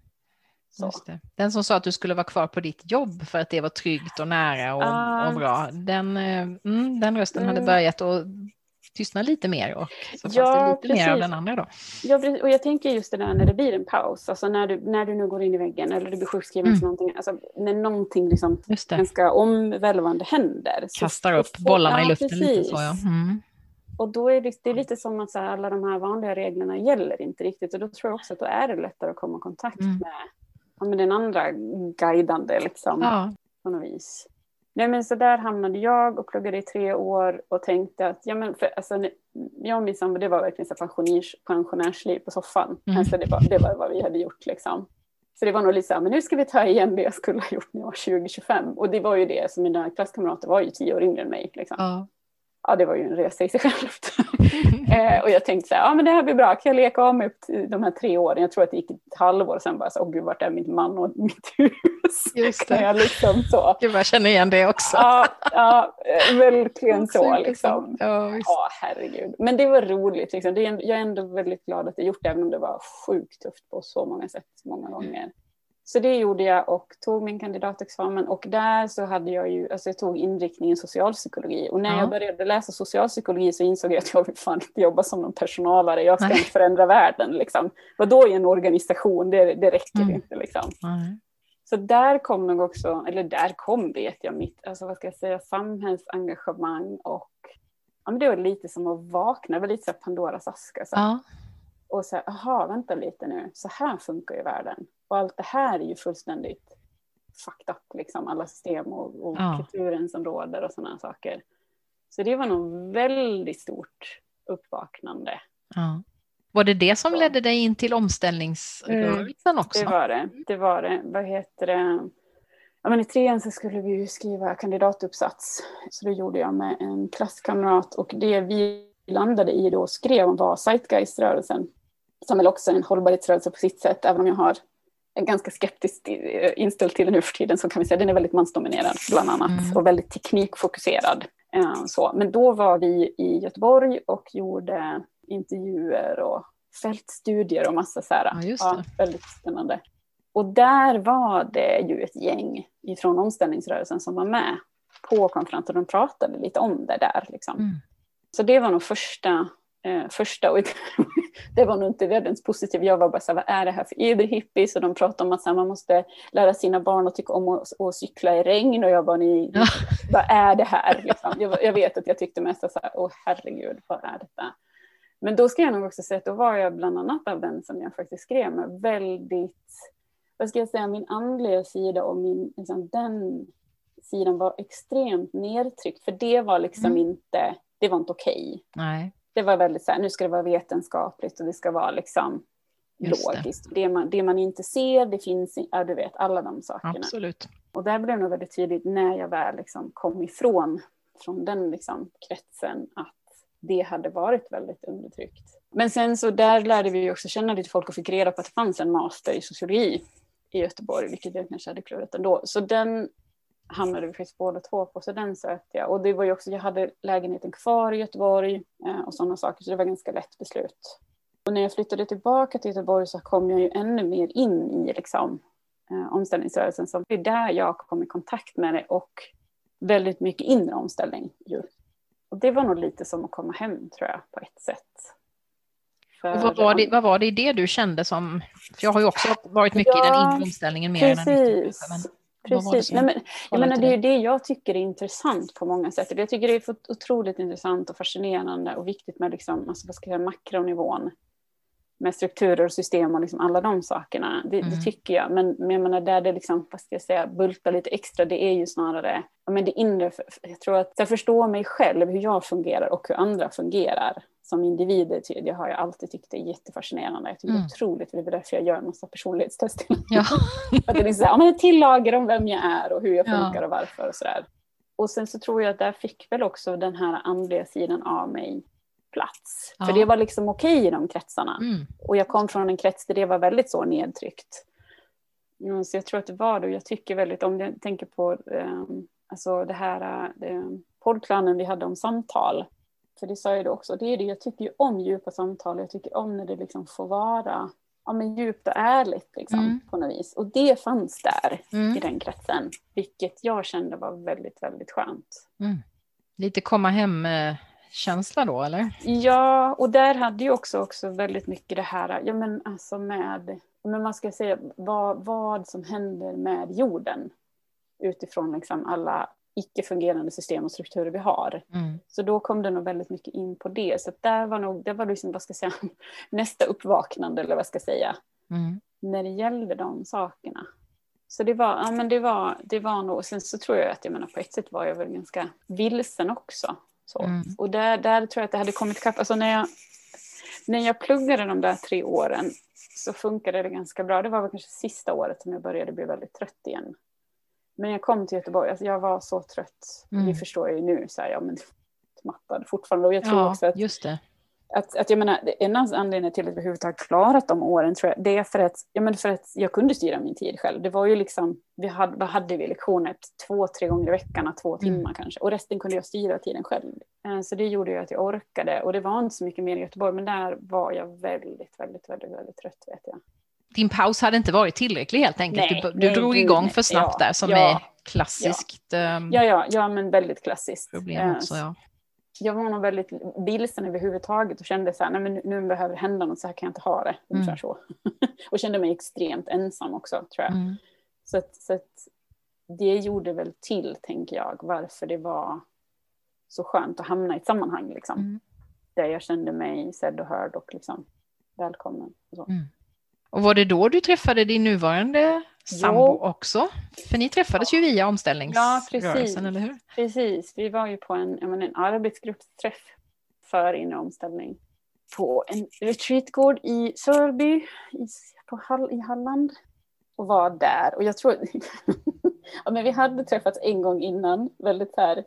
[SPEAKER 1] Det. Den som sa att du skulle vara kvar på ditt jobb för att det var tryggt och nära och,
[SPEAKER 2] Ah.
[SPEAKER 1] och bra, den, eh, mm, den rösten hade
[SPEAKER 2] Mm.
[SPEAKER 1] börjat att tystnar lite mer och så
[SPEAKER 2] Ja,
[SPEAKER 1] fanns det lite mer av
[SPEAKER 2] precis.
[SPEAKER 1] den andra då.
[SPEAKER 2] Ja, precis. och jag tänker just det där när det blir en paus, alltså när du, när du nu går in i väggen eller du blir sjukskriven
[SPEAKER 1] Mm.
[SPEAKER 2] för någonting, alltså när någonting liksom ganska omvälvande händer. så-
[SPEAKER 1] Kastar
[SPEAKER 2] så
[SPEAKER 1] upp
[SPEAKER 2] får-
[SPEAKER 1] bollarna i
[SPEAKER 2] ja,
[SPEAKER 1] luften lite
[SPEAKER 2] precis.
[SPEAKER 1] så ja. Mm.
[SPEAKER 2] Och då är det, det är lite som att så här, alla de här vanliga reglerna gäller inte riktigt och då tror jag också att då är det lättare att komma i kontakt
[SPEAKER 1] Mm.
[SPEAKER 2] med, ja, med den andra guidande liksom,
[SPEAKER 1] Ja.
[SPEAKER 2] på något vis. Nej men så där hamnade jag och pluggade i tre år och tänkte att, ja men för, alltså, jag och min sambo det var verkligen så pensionärs, pensionärsliv på soffan.
[SPEAKER 1] Mm.
[SPEAKER 2] Alltså, det, var, det var vad vi hade gjort liksom. Så det var nog lite så här, men nu ska vi ta igen det jag skulle ha gjort när jag var 20-25. Och det var ju det, som mina klasskamrater var ju tio år yngre än mig. Liksom.
[SPEAKER 1] Ja.
[SPEAKER 2] Ja, det var ju en resa i sig självt. eh, och jag tänkte så här, ja men det här blir bra, kan jag leka av mig upp till de här tre åren? Jag tror att det gick ett halvår och sen bara så, åh gud, vart är min man och mitt hus?
[SPEAKER 1] Just
[SPEAKER 2] Kan
[SPEAKER 1] det.
[SPEAKER 2] jag liksom så.
[SPEAKER 1] Gud, jag känner igen det också.
[SPEAKER 2] Ja, ja verkligen så liksom.
[SPEAKER 1] Ja.
[SPEAKER 2] Ja, herregud. Men det var roligt. Liksom. Det är, jag är ändå väldigt glad att jag gjort det, även om det var sjukt tufft på så många sätt, många gånger. Så det gjorde jag och tog min kandidatexamen och där så hade jag ju, alltså jag tog inriktningen socialpsykologi och när
[SPEAKER 1] Ja.
[SPEAKER 2] jag började läsa socialpsykologi så insåg jag att jag vill fan inte jobba som någon personalare, jag ska
[SPEAKER 1] Nej.
[SPEAKER 2] inte förändra världen liksom. Vadå i en organisation, det, det räcker
[SPEAKER 1] Mm.
[SPEAKER 2] inte liksom.
[SPEAKER 1] Nej.
[SPEAKER 2] Så där kom nog också, eller där kom vet jag mitt, alltså vad ska jag säga, samhällsengagemang och ja, men det var lite som att vakna, det var lite så Pandoras ask. Alltså.
[SPEAKER 1] Ja.
[SPEAKER 2] Och så här, aha, vänta lite nu, så här funkar ju världen. Och allt det här är ju fullständigt fucked up, liksom, alla system och, och
[SPEAKER 1] Ja. kulturen
[SPEAKER 2] som råder och sådana saker. Så det var nog väldigt stort uppvaknande.
[SPEAKER 1] Ja. Var det det som ledde dig in till omställningsrörelsen också?
[SPEAKER 2] Det var det. Det var det. Vad heter det? Ja, men I trean så skulle vi ju skriva kandidatuppsats. Så det gjorde jag med en klasskamrat. Och det vi landade i då skrev om var Zeitgeist-rörelsen. Som väl också är en hållbarhetsrörelse på sitt sätt. Även om jag har en ganska skeptisk eh, inställd till den nu för tiden så kan vi säga den är väldigt mansdominerad bland annat.
[SPEAKER 1] Mm.
[SPEAKER 2] Och väldigt teknikfokuserad. Eh, Så. Men då var vi i Göteborg och gjorde intervjuer och fältstudier och massa så här.
[SPEAKER 1] Ja, det.
[SPEAKER 2] väldigt spännande. Och där var det ju ett gäng ifrån omställningsrörelsen som var med på konferensen. De pratade lite om det där. Liksom.
[SPEAKER 1] Mm.
[SPEAKER 2] Så det var nog första, eh, första och det var nog inte världens positiva. Jag var bara så här, vad är det här för überhippies? Och de pratade om att här, man måste lära sina barn att tycka om att, att cykla i regn. Och jag bara, ni, vad är det här? Liksom. Jag, jag vet att jag tyckte mest så här, åh herregud, vad är detta? Men då ska jag nog också säga att då var jag bland annat av den som jag faktiskt skrev med väldigt, vad ska jag säga, min andliga sida och min, liksom, den sidan var extremt nedtryckt. För det var liksom
[SPEAKER 1] Mm.
[SPEAKER 2] inte, det var inte okej.
[SPEAKER 1] Nej.
[SPEAKER 2] Det var väldigt så här, nu ska det vara vetenskapligt och det ska vara liksom
[SPEAKER 1] Just det.
[SPEAKER 2] logiskt. Det. man, det man inte ser, det finns, ja du vet, alla de sakerna.
[SPEAKER 1] Absolut.
[SPEAKER 2] Och där blev det nog väldigt tydligt när jag väl liksom kom ifrån från den liksom kretsen att det hade varit väldigt undertryckt. Men sen så där lärde vi också känna lite folk och fick reda på att det fanns en master i sociologi i Göteborg, vilket jag kanske hade klurat ändå. Så den hamnade vi faktiskt båda två på, så den sökte jag. Och det var ju också, jag hade lägenheten kvar i Göteborg eh, och sådana saker, så det var ganska lätt beslut. Och när jag flyttade tillbaka till Göteborg så kom jag ju ännu mer in i liksom, eh, omställningsrörelsen. Så det är där jag kom i kontakt med det och väldigt mycket inre omställning. Ju. Och det var nog lite som att komma hem tror jag på ett sätt. För,
[SPEAKER 1] Och vad, var det, vad var det i det du kände som, för jag har ju också varit mycket i den
[SPEAKER 2] Ja,
[SPEAKER 1] inre omställningen mer än den yttre.
[SPEAKER 2] Precis.
[SPEAKER 1] Men
[SPEAKER 2] Precis. Nej, men, jag menar, det är ju det jag tycker är intressant på många sätt. Jag tycker det är otroligt intressant och fascinerande och viktigt med liksom, alltså, vad ska jag säga, makronivån. Med strukturer och system och liksom alla de sakerna. Det,
[SPEAKER 1] Mm.
[SPEAKER 2] det tycker jag. Men, men jag menar, där det liksom, vad ska jag säga, bultar lite extra, det är ju snarare men det inre. Jag tror att jag förstår mig själv, hur jag fungerar och hur andra fungerar som individer. ty- Det har jag alltid tyckt är jättefascinerande. Jag tycker
[SPEAKER 1] Mm.
[SPEAKER 2] det är otroligt, och det är därför jag gör en massa personlighetstester.
[SPEAKER 1] Ja.
[SPEAKER 2] Att det är så här, ja, men ett om vem jag är och hur jag
[SPEAKER 1] Ja.
[SPEAKER 2] funkar och varför och sådär. Och sen så tror jag att där fick väl också den här andliga sidan av mig plats.
[SPEAKER 1] Ja.
[SPEAKER 2] För det var liksom okej i de kretsarna.
[SPEAKER 1] Mm.
[SPEAKER 2] Och jag kom från en krets där det var väldigt så nedtryckt. Mm, så jag tror att det var det. Jag tycker väldigt, om jag tänker på eh, alltså det här eh, poddklanen vi hade om samtal. För det sa jag då också, det är det, jag tycker ju om djupa samtal. Jag tycker om när det liksom får vara ja, men djupt och ärligt liksom,
[SPEAKER 1] Mm.
[SPEAKER 2] på något vis. Och det fanns där
[SPEAKER 1] Mm.
[SPEAKER 2] i den kretsen. Vilket jag kände var väldigt, väldigt skönt.
[SPEAKER 1] Mm. Lite komma hem eh, känsla då eller?
[SPEAKER 2] Ja, och där hade ju också, också väldigt mycket det här, ja men alltså med, men man ska säga vad, vad som händer med jorden utifrån liksom alla icke-fungerande system och strukturer vi har. Mm. Så då kom det nog väldigt mycket in på det. Så där var nog, det var liksom, vad ska jag säga, nästa uppvaknande eller vad ska jag säga, mm. när det gällde de sakerna. Så det var, ja men det var, det var nog, sen så tror jag att jag menar på ett sätt var jag väl ganska vilsen också. Så. Mm. Och där, där tror jag att det hade kommit ikapp, alltså när jag, när jag pluggade de där tre åren så funkade det ganska bra. Det var väl kanske sista året som jag började bli väldigt trött igen. Men jag kom till Göteborg, alltså jag var så trött. Mm. Det förstår jag ju nu, så här, ja men mattad fortfarande. Och jag tror ja, också att,
[SPEAKER 1] just det.
[SPEAKER 2] Att, att jag menar, en anledning till att jag överhuvudtaget klarat de åren tror jag, det är för att, ja, men för att jag kunde styra min tid själv. Det var ju liksom, vi hade, vad hade vi lektioner? Två, tre gånger i veckan, två mm. timmar mm. kanske. Och resten kunde jag styra tiden själv. Eh, så det gjorde ju att jag orkade. Och det var inte så mycket mer i Göteborg, men där var jag väldigt, väldigt, väldigt, väldigt trött vet jag
[SPEAKER 1] din paus hade inte varit tillräcklig helt enkelt. Nej, du, du nej, drog igång nej. för snabbt ja, där som ja, är klassiskt.
[SPEAKER 2] Ja. Um, ja, ja, ja, men väldigt klassiskt.
[SPEAKER 1] Problem också, ja.
[SPEAKER 2] Jag var nog väldigt vilsen överhuvudtaget och kände så här, nej men nu behöver det hända något, så här kan jag inte ha det. Mm. så. och kände mig extremt ensam också, tror jag. Mm. Så, att, så att det gjorde väl till, tänker jag, varför det var så skönt att hamna i ett sammanhang, liksom. Mm. Där jag kände mig sedd och hörd och liksom välkommen. Och så. Mm.
[SPEAKER 1] Och var det då du träffade din nuvarande sambo jo. också? För ni träffades ju via omställningsrörelsen, ja, eller hur?
[SPEAKER 2] Precis, vi var ju på en, menar, en arbetsgruppsträff för inre omställning på en retreatgård i Sörby i, på Hall, i Halland och var där. Och jag tror, ja, men vi hade träffats en gång innan, väldigt här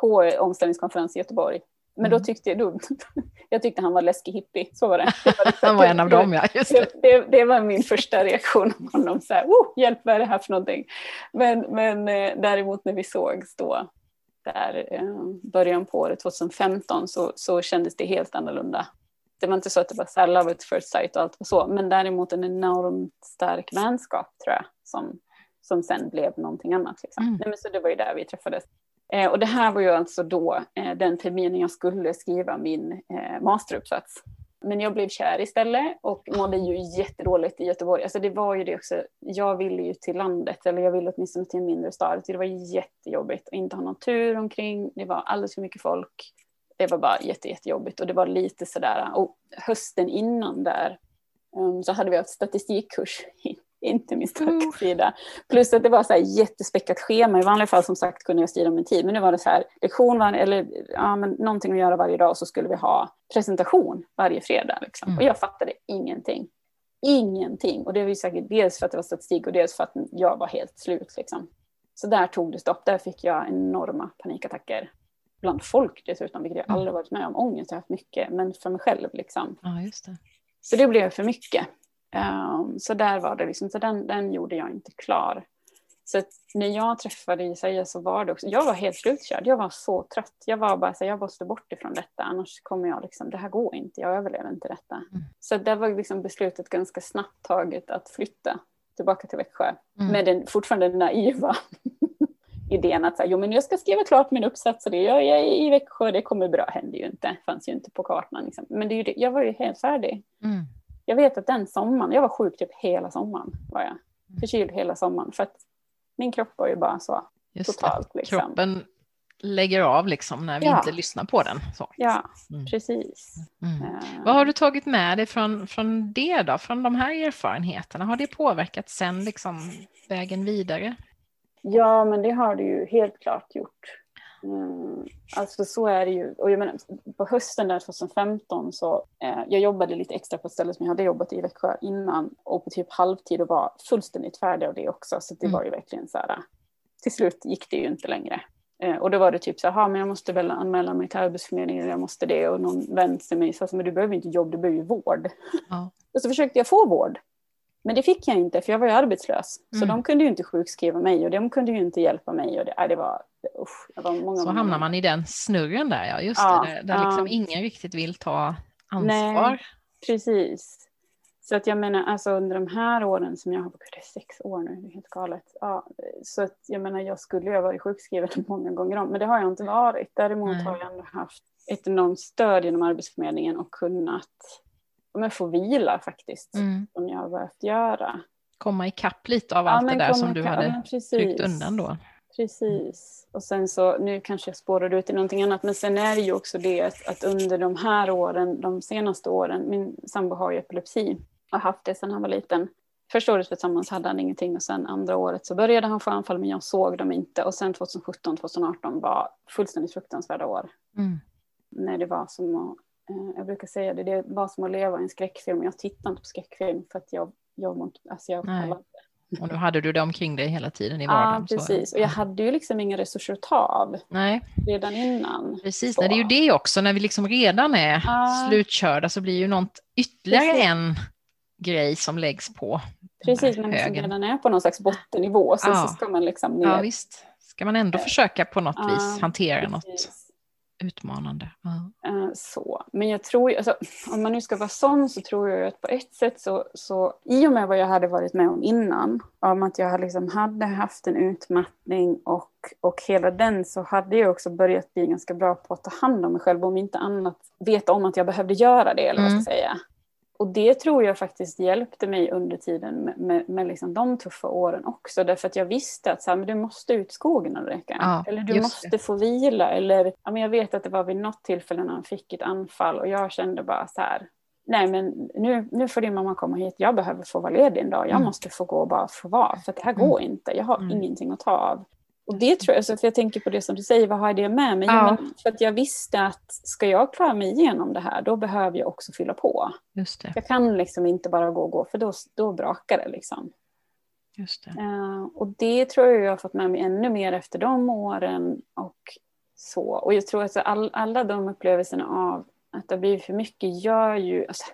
[SPEAKER 2] på omställningskonferens i Göteborg men då mm. tyckte jag, då, jag tyckte han var läskig hippie, så var det. det var
[SPEAKER 1] han var en av dem ja,
[SPEAKER 2] just det. Det, var min första reaktion på honom, så här, oh, hjälp vad är det här för någonting? Men, men eh, däremot när vi sågs då, där eh, början på året 2015, så, så kändes det helt annorlunda. Det var inte så att det var så här love at first sight och allt var så, men däremot en enormt stark vänskap tror jag, som, som sen blev någonting annat. Liksom. Mm. Nej, men så det var ju där vi träffades. Eh, och det här var ju alltså då eh, den terminen jag skulle skriva min eh, masteruppsats. Men jag blev kär istället och mådde ju jättedåligt i Göteborg. Alltså det var ju det också, jag ville ju till landet, eller jag ville åtminstone till en mindre stad. Det var jättejobbigt att inte ha någon tur omkring, det var alldeles för mycket folk. Det var bara jätte, jättejobbigt och det var lite sådär, och hösten innan där um, så hade vi haft statistikkurs inte min starka sida. Plus att det var så här jättespäckat schema. I vanliga fall som sagt kunde jag styra min tid. Men nu var det så här lektion var, eller ja, men någonting att göra varje dag och så skulle vi ha presentation varje fredag. Liksom. Mm. Och jag fattade ingenting. Ingenting. Och det var ju säkert dels för att det var statistik och dels för att jag var helt slut. Liksom. Så där tog det stopp. Där fick jag enorma panikattacker. Bland folk dessutom, vilket jag mm. aldrig varit med om. Ångest har jag haft mycket, men för mig själv. Liksom.
[SPEAKER 1] Ja, just det.
[SPEAKER 2] Så det blev för mycket. Um, så där var det liksom, så den, den gjorde jag inte klar. Så när jag träffade Jesaja så var det också, jag var helt slutkörd, jag var så trött. Jag var bara så jag måste bort ifrån detta, annars kommer jag liksom, det här går inte, jag överlever inte detta. Mm. Så det var liksom beslutet ganska snabbt taget att flytta tillbaka till Växjö. Mm. Med den fortfarande naiva idén att så här, jo, men jag ska skriva klart min uppsats och det gör jag i Växjö, det kommer bra, hände ju inte, fanns ju inte på kartan. Liksom. Men det, jag var ju helt färdig. Mm jag vet att den sommaren, jag var sjuk typ hela sommaren. Var jag. Mm. Förkyld hela sommaren. För att min kropp var ju bara så Just totalt.
[SPEAKER 1] Liksom. Kroppen lägger av liksom när vi ja. inte lyssnar på den. Så.
[SPEAKER 2] Ja, mm. precis.
[SPEAKER 1] Mm. Uh, Vad har du tagit med dig från, från det då, från de här erfarenheterna? Har det påverkat sen liksom vägen vidare?
[SPEAKER 2] Ja, men det har det ju helt klart gjort. Mm, alltså så är det ju. Och jag menar, på hösten där 2015 så eh, jag jobbade lite extra på ett ställe som jag hade jobbat i Växjö innan och på typ halvtid och var fullständigt färdig av det också. Så det mm. var ju verkligen så här. Till slut gick det ju inte längre. Eh, och då var det typ så här, men jag måste väl anmäla mig till Arbetsförmedlingen, jag måste det. Och någon vän till mig sa, men du behöver inte jobb, du behöver ju vård. Ja. och så försökte jag få vård. Men det fick jag inte för jag var ju arbetslös. Mm. Så de kunde ju inte sjukskriva mig och de kunde ju inte hjälpa mig. Och det, det var, usch, det var många,
[SPEAKER 1] Så hamnar man i den snurren där, ja just ja, det, där, där liksom ingen riktigt vill ta ansvar. Nej,
[SPEAKER 2] precis. Så att jag menar, alltså under de här åren som jag har, det är sex år nu, det är helt galet. Ja, så att jag menar, jag skulle ju ha varit sjukskriven många gånger om, men det har jag inte varit. Däremot Nej. har jag ändå haft ett enormt stöd genom Arbetsförmedlingen och kunnat men, få vila faktiskt, mm. som jag har behövt göra.
[SPEAKER 1] Komma ikapp lite av ja, allt det där som du hade tryckt undan då.
[SPEAKER 2] Precis. Och sen så, nu kanske jag spårar ut i någonting annat, men sen är det ju också det att, under de här åren, de senaste åren, min sambo har ju epilepsi och haft det sedan han var liten. Första året tillsammans hade han ingenting och sen andra året så började han få anfall men jag såg dem inte och sen 2017, 2018 var fullständigt fruktansvärda år. Mm. När det var som att, jag brukar säga det, det var som att leva i en skräckfilm. Jag tittade inte på skräckfilm för att jag, jag, alltså jag
[SPEAKER 1] och nu hade du det omkring dig hela tiden i vardagen.
[SPEAKER 2] Ja, precis. Och jag hade ju liksom inga resurser att ta av Nej. redan innan.
[SPEAKER 1] Precis, Nej, det är ju det också. När vi liksom redan är ah. slutkörda så blir ju något ytterligare precis. en grej som läggs på.
[SPEAKER 2] Precis, men liksom redan är på någon slags bottennivå så, ja. så ska man liksom ner.
[SPEAKER 1] Ja, visst. Ska man ändå försöka på något ah, vis hantera precis. något utmanande.
[SPEAKER 2] Uh. Så, men jag tror, alltså, om man nu ska vara sån så tror jag att på ett sätt så, så i och med vad jag hade varit med om innan, om att jag liksom hade haft en utmattning och, och hela den så hade jag också börjat bli ganska bra på att ta hand om mig själv, om inte annat veta om att jag behövde göra det, eller vad ska jag mm. säga. Och det tror jag faktiskt hjälpte mig under tiden med, med, med liksom de tuffa åren också. Därför att jag visste att så här, men du måste ut skogen Ulrika. Ja, eller du måste det. få vila. Eller ja, men jag vet att det var vid något tillfälle när han fick ett anfall och jag kände bara så här. Nej men nu, nu får din mamma komma hit. Jag behöver få vara ledig en dag. Jag mm. måste få gå och bara få vara. För det här mm. går inte. Jag har mm. ingenting att ta av. Och det tror jag, för jag tänker på det som du säger, vad har jag det med mig? Ja. för att jag visste att ska jag klara mig igenom det här, då behöver jag också fylla på.
[SPEAKER 1] Just det.
[SPEAKER 2] Jag kan liksom inte bara gå och gå, för då, då brakar det liksom.
[SPEAKER 1] Just det.
[SPEAKER 2] Uh, och det tror jag jag har fått med mig ännu mer efter de åren. Och så. Och jag tror att all, alla de upplevelserna av att det har blivit för mycket gör ju... Alltså,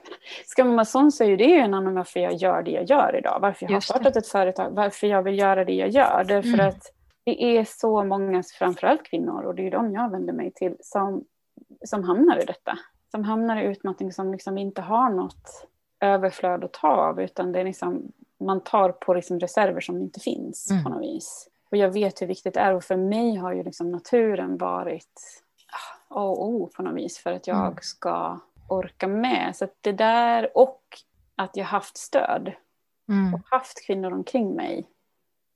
[SPEAKER 2] ska man vara sån så är det ju en annan varför jag gör det jag gör idag. Varför jag Just har startat det. ett företag, varför jag vill göra det jag gör. Därför mm. att det är så många, framförallt kvinnor, och det är de jag vänder mig till, som, som hamnar i detta. Som hamnar i utmattning som liksom inte har något överflöd att ta av, utan det är liksom, man tar på liksom reserver som inte finns mm. på något vis. Och jag vet hur viktigt det är, och för mig har ju liksom naturen varit A och O på något vis, för att jag mm. ska orka med. Så det där, och att jag haft stöd, mm. och haft kvinnor omkring mig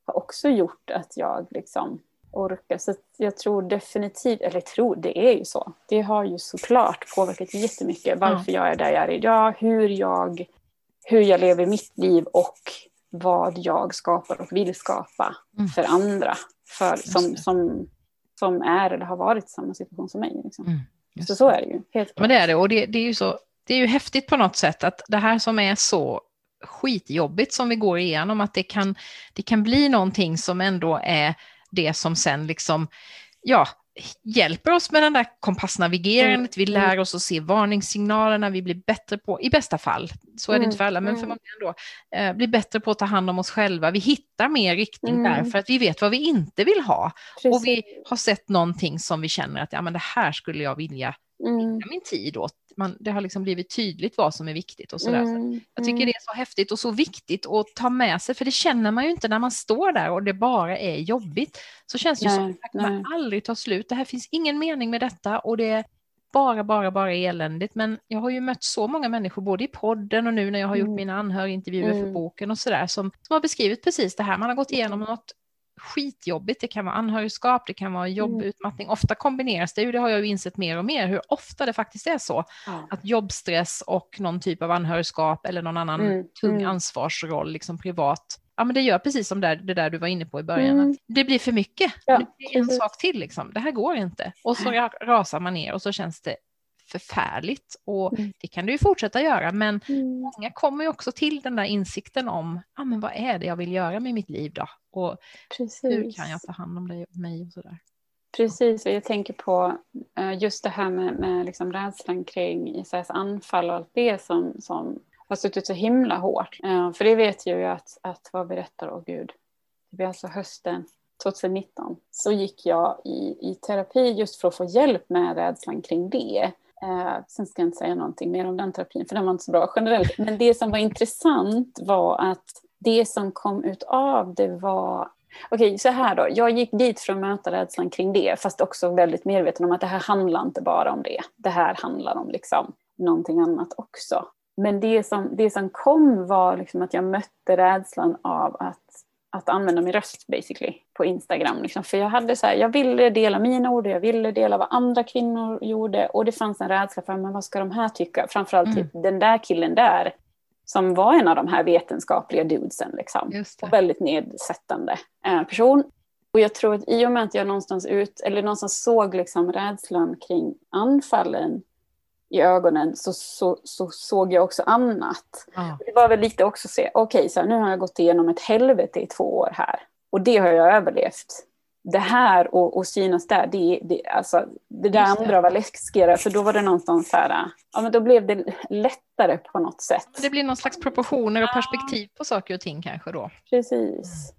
[SPEAKER 2] har också gjort att jag liksom orkar. Så jag tror definitivt, eller tror, det är ju så. Det har ju såklart påverkat jättemycket varför mm. jag är där jag är idag, hur jag, hur jag lever mitt liv och vad jag skapar och vill skapa mm. för andra. För, som, som, som är eller har varit i samma situation som mig. Liksom. Mm. Så så är det ju. Helt
[SPEAKER 1] Men det är det, och det, det är ju så det är ju häftigt på något sätt att det här som är så skitjobbigt som vi går igenom, att det kan, det kan bli någonting som ändå är det som sen liksom, ja, hjälper oss med den där kompassnavigerandet, vi mm. lär oss att se varningssignalerna, vi blir bättre på, i bästa fall, så är det inte för alla, men för mm. många ändå, eh, blir bättre på att ta hand om oss själva. Vi hittar mer riktning mm. där för att vi vet vad vi inte vill ha. Precis. Och vi har sett någonting som vi känner att ja, men det här skulle jag vilja mm. min tid åt. Man, det har liksom blivit tydligt vad som är viktigt och sådär. Mm. Så jag tycker mm. det är så häftigt och så viktigt att ta med sig, för det känner man ju inte när man står där och det bara är jobbigt. Så känns det nej, som att man aldrig tar slut. Det här finns ingen mening med detta och det är bara, bara, bara eländigt. Men jag har ju mött så många människor, både i podden och nu när jag har gjort mm. mina anhörigintervjuer mm. för boken och sådär, som, som har beskrivit precis det här. Man har gått igenom något skitjobbigt. Det kan vara anhörigskap, det kan vara mm. jobbutmattning. Ofta kombineras det, det har jag ju insett mer och mer, hur ofta det faktiskt är så. Ja. Att jobbstress och någon typ av anhörigskap eller någon annan mm. tung mm. ansvarsroll, liksom privat, ja men det gör precis som det, det där du var inne på i början, mm. det blir för mycket. Ja, det blir en sak till liksom, det här går inte. Och så rasar man ner och så känns det förfärligt och mm. det kan du ju fortsätta göra men mm. många kommer ju också till den där insikten om ah, men vad är det jag vill göra med mitt liv då och Precis. hur kan jag ta hand om det, mig och sådär.
[SPEAKER 2] Precis, och jag tänker på eh, just det här med, med liksom rädslan kring Isaias anfall och allt det som, som har suttit så himla hårt. Eh, för det vet jag ju att, att vad berättar, åh gud, det blir alltså hösten 2019 så gick jag i, i terapi just för att få hjälp med rädslan kring det. Eh, sen ska jag inte säga någonting mer om den terapin, för den var inte så bra generellt. Men det som var intressant var att det som kom ut av det var Okej, så här då. Jag gick dit för att möta rädslan kring det, fast också väldigt medveten om att det här handlar inte bara om det. Det här handlar om liksom någonting annat också. Men det som, det som kom var liksom att jag mötte rädslan av att, att använda min röst basically på Instagram. Liksom. För jag hade så här, jag ville dela mina ord och jag ville dela vad andra kvinnor gjorde. Och det fanns en rädsla för men vad ska de här tycka? Framförallt mm. Typ den där killen där som var en av de här vetenskapliga dudesen. Liksom. Och väldigt nedsättande eh, person. Och jag tror att i och med att jag någonstans, ut, eller någonstans såg liksom rädslan kring anfallen i ögonen så, så, så såg jag också annat. Ah. Det var väl lite också se, okej, okay, nu har jag gått igenom ett helvete i två år här. Och det har jag överlevt. Det här och, och synas där, det, det, alltså, det där andra var läskigare. För då var det någonstans så här, ja men då blev det lättare på något sätt.
[SPEAKER 1] Det blir någon slags proportioner och perspektiv på saker och ting kanske då.
[SPEAKER 2] Precis.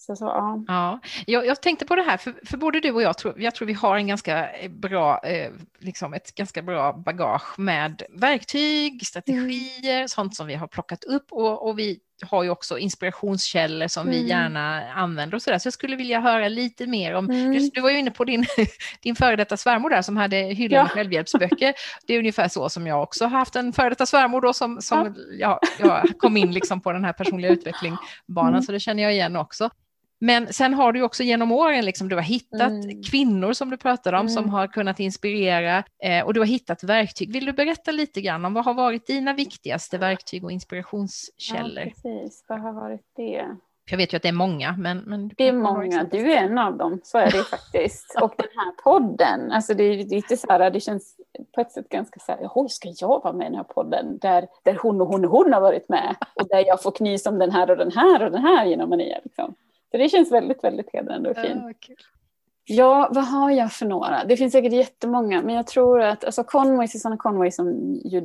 [SPEAKER 2] Så, så, ja.
[SPEAKER 1] Ja, jag, jag, tänkte på det här, för, för både du och jag tror, jag tror vi har en ganska bra, eh, liksom ett ganska bra bagage med verktyg, strategier, mm. sånt som vi har plockat upp och, och vi har ju också inspirationskällor som mm. vi gärna använder och sådär. Så jag skulle vilja höra lite mer om, mm. du, du, var ju inne på din, din före detta svärmor där som hade hyllan ja. med självhjälpsböcker. Det är ungefär så som jag också har haft en före detta svärmor då som, som ja. jag, jag kom in liksom på den här personliga utvecklingsbanan, mm. så det känner jag igen också. Men sen har du också genom åren, liksom, du har hittat mm. kvinnor som du pratade om mm. som har kunnat inspirera eh, och du har hittat verktyg. Vill du berätta lite grann om vad har varit dina viktigaste verktyg och inspirationskällor?
[SPEAKER 2] Ja, precis, vad har varit det?
[SPEAKER 1] Jag vet ju att det är många, men... men
[SPEAKER 2] det är många, du är en av dem, så är det faktiskt. och den här podden, alltså det är lite så här, det känns på ett sätt ganska så här, jaha, ska jag vara med i den här podden där, där hon och hon och hon har varit med och där jag får knys om den här och den här och den här genom Maria. Liksom. Så det känns väldigt, väldigt hedrande och fint. Ja, Ja, vad har jag för några? Det finns säkert jättemånga, men jag tror att alltså Conway, Susanna Conway som ju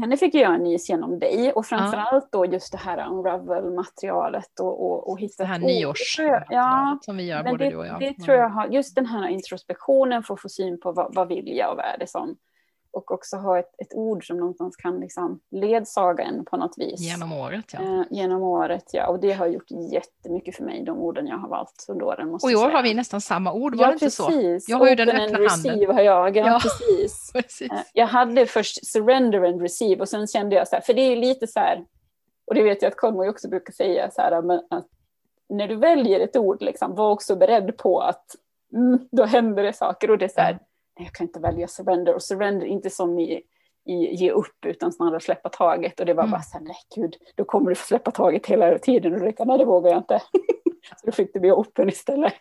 [SPEAKER 2] henne fick jag en nys genom dig och framförallt ja. då just det här Unravel-materialet och, och, och hitta...
[SPEAKER 1] Det här nyårsmaterialet ja, som vi gör både
[SPEAKER 2] det,
[SPEAKER 1] du och jag.
[SPEAKER 2] Det tror jag har, just den här introspektionen för att få syn på vad, vad vill jag och vad är det som och också ha ett, ett ord som någonstans kan liksom ledsaga en på något vis.
[SPEAKER 1] Genom året ja.
[SPEAKER 2] Eh, genom året ja, och det har gjort jättemycket för mig, de orden jag har valt under åren.
[SPEAKER 1] Måste och i år säga. har vi nästan samma ord, var
[SPEAKER 2] ja,
[SPEAKER 1] det inte
[SPEAKER 2] precis.
[SPEAKER 1] så? Jag har ju den öppna handen.
[SPEAKER 2] har jag, ja, ja. precis. precis. Eh, jag hade först surrender and receive och sen kände jag så här, för det är lite så här, och det vet jag att Conway också brukar säga så här, att när du väljer ett ord, liksom, var också beredd på att mm, då händer det saker och det är så här, jag kan inte välja surrender och surrender inte som i, i ge upp utan snarare släppa taget och det var mm. bara så här, nej gud, då kommer du få släppa taget hela tiden och det, nej, det vågar jag inte. så då fick det bli open istället.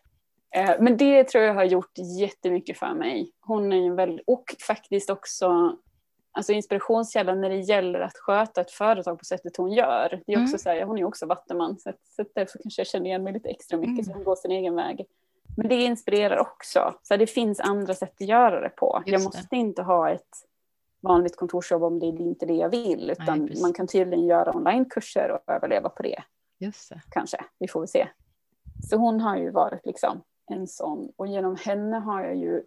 [SPEAKER 2] Eh, men det tror jag har gjort jättemycket för mig. Hon är ju väldigt, och faktiskt också alltså inspirationskällan när det gäller att sköta ett företag på sättet hon gör. Det är också mm. så här, hon är också vattenman så, så därför kanske jag känner igen mig lite extra mycket mm. så hon går sin egen väg. Men det inspirerar också. Så det finns andra sätt att göra det på. Just jag måste det. inte ha ett vanligt kontorsjobb om det är inte det jag vill. Utan Nej, man kan tydligen göra onlinekurser och överleva på det.
[SPEAKER 1] Just det.
[SPEAKER 2] Kanske, vi får väl se. Så hon har ju varit liksom en sån. Och genom henne har jag ju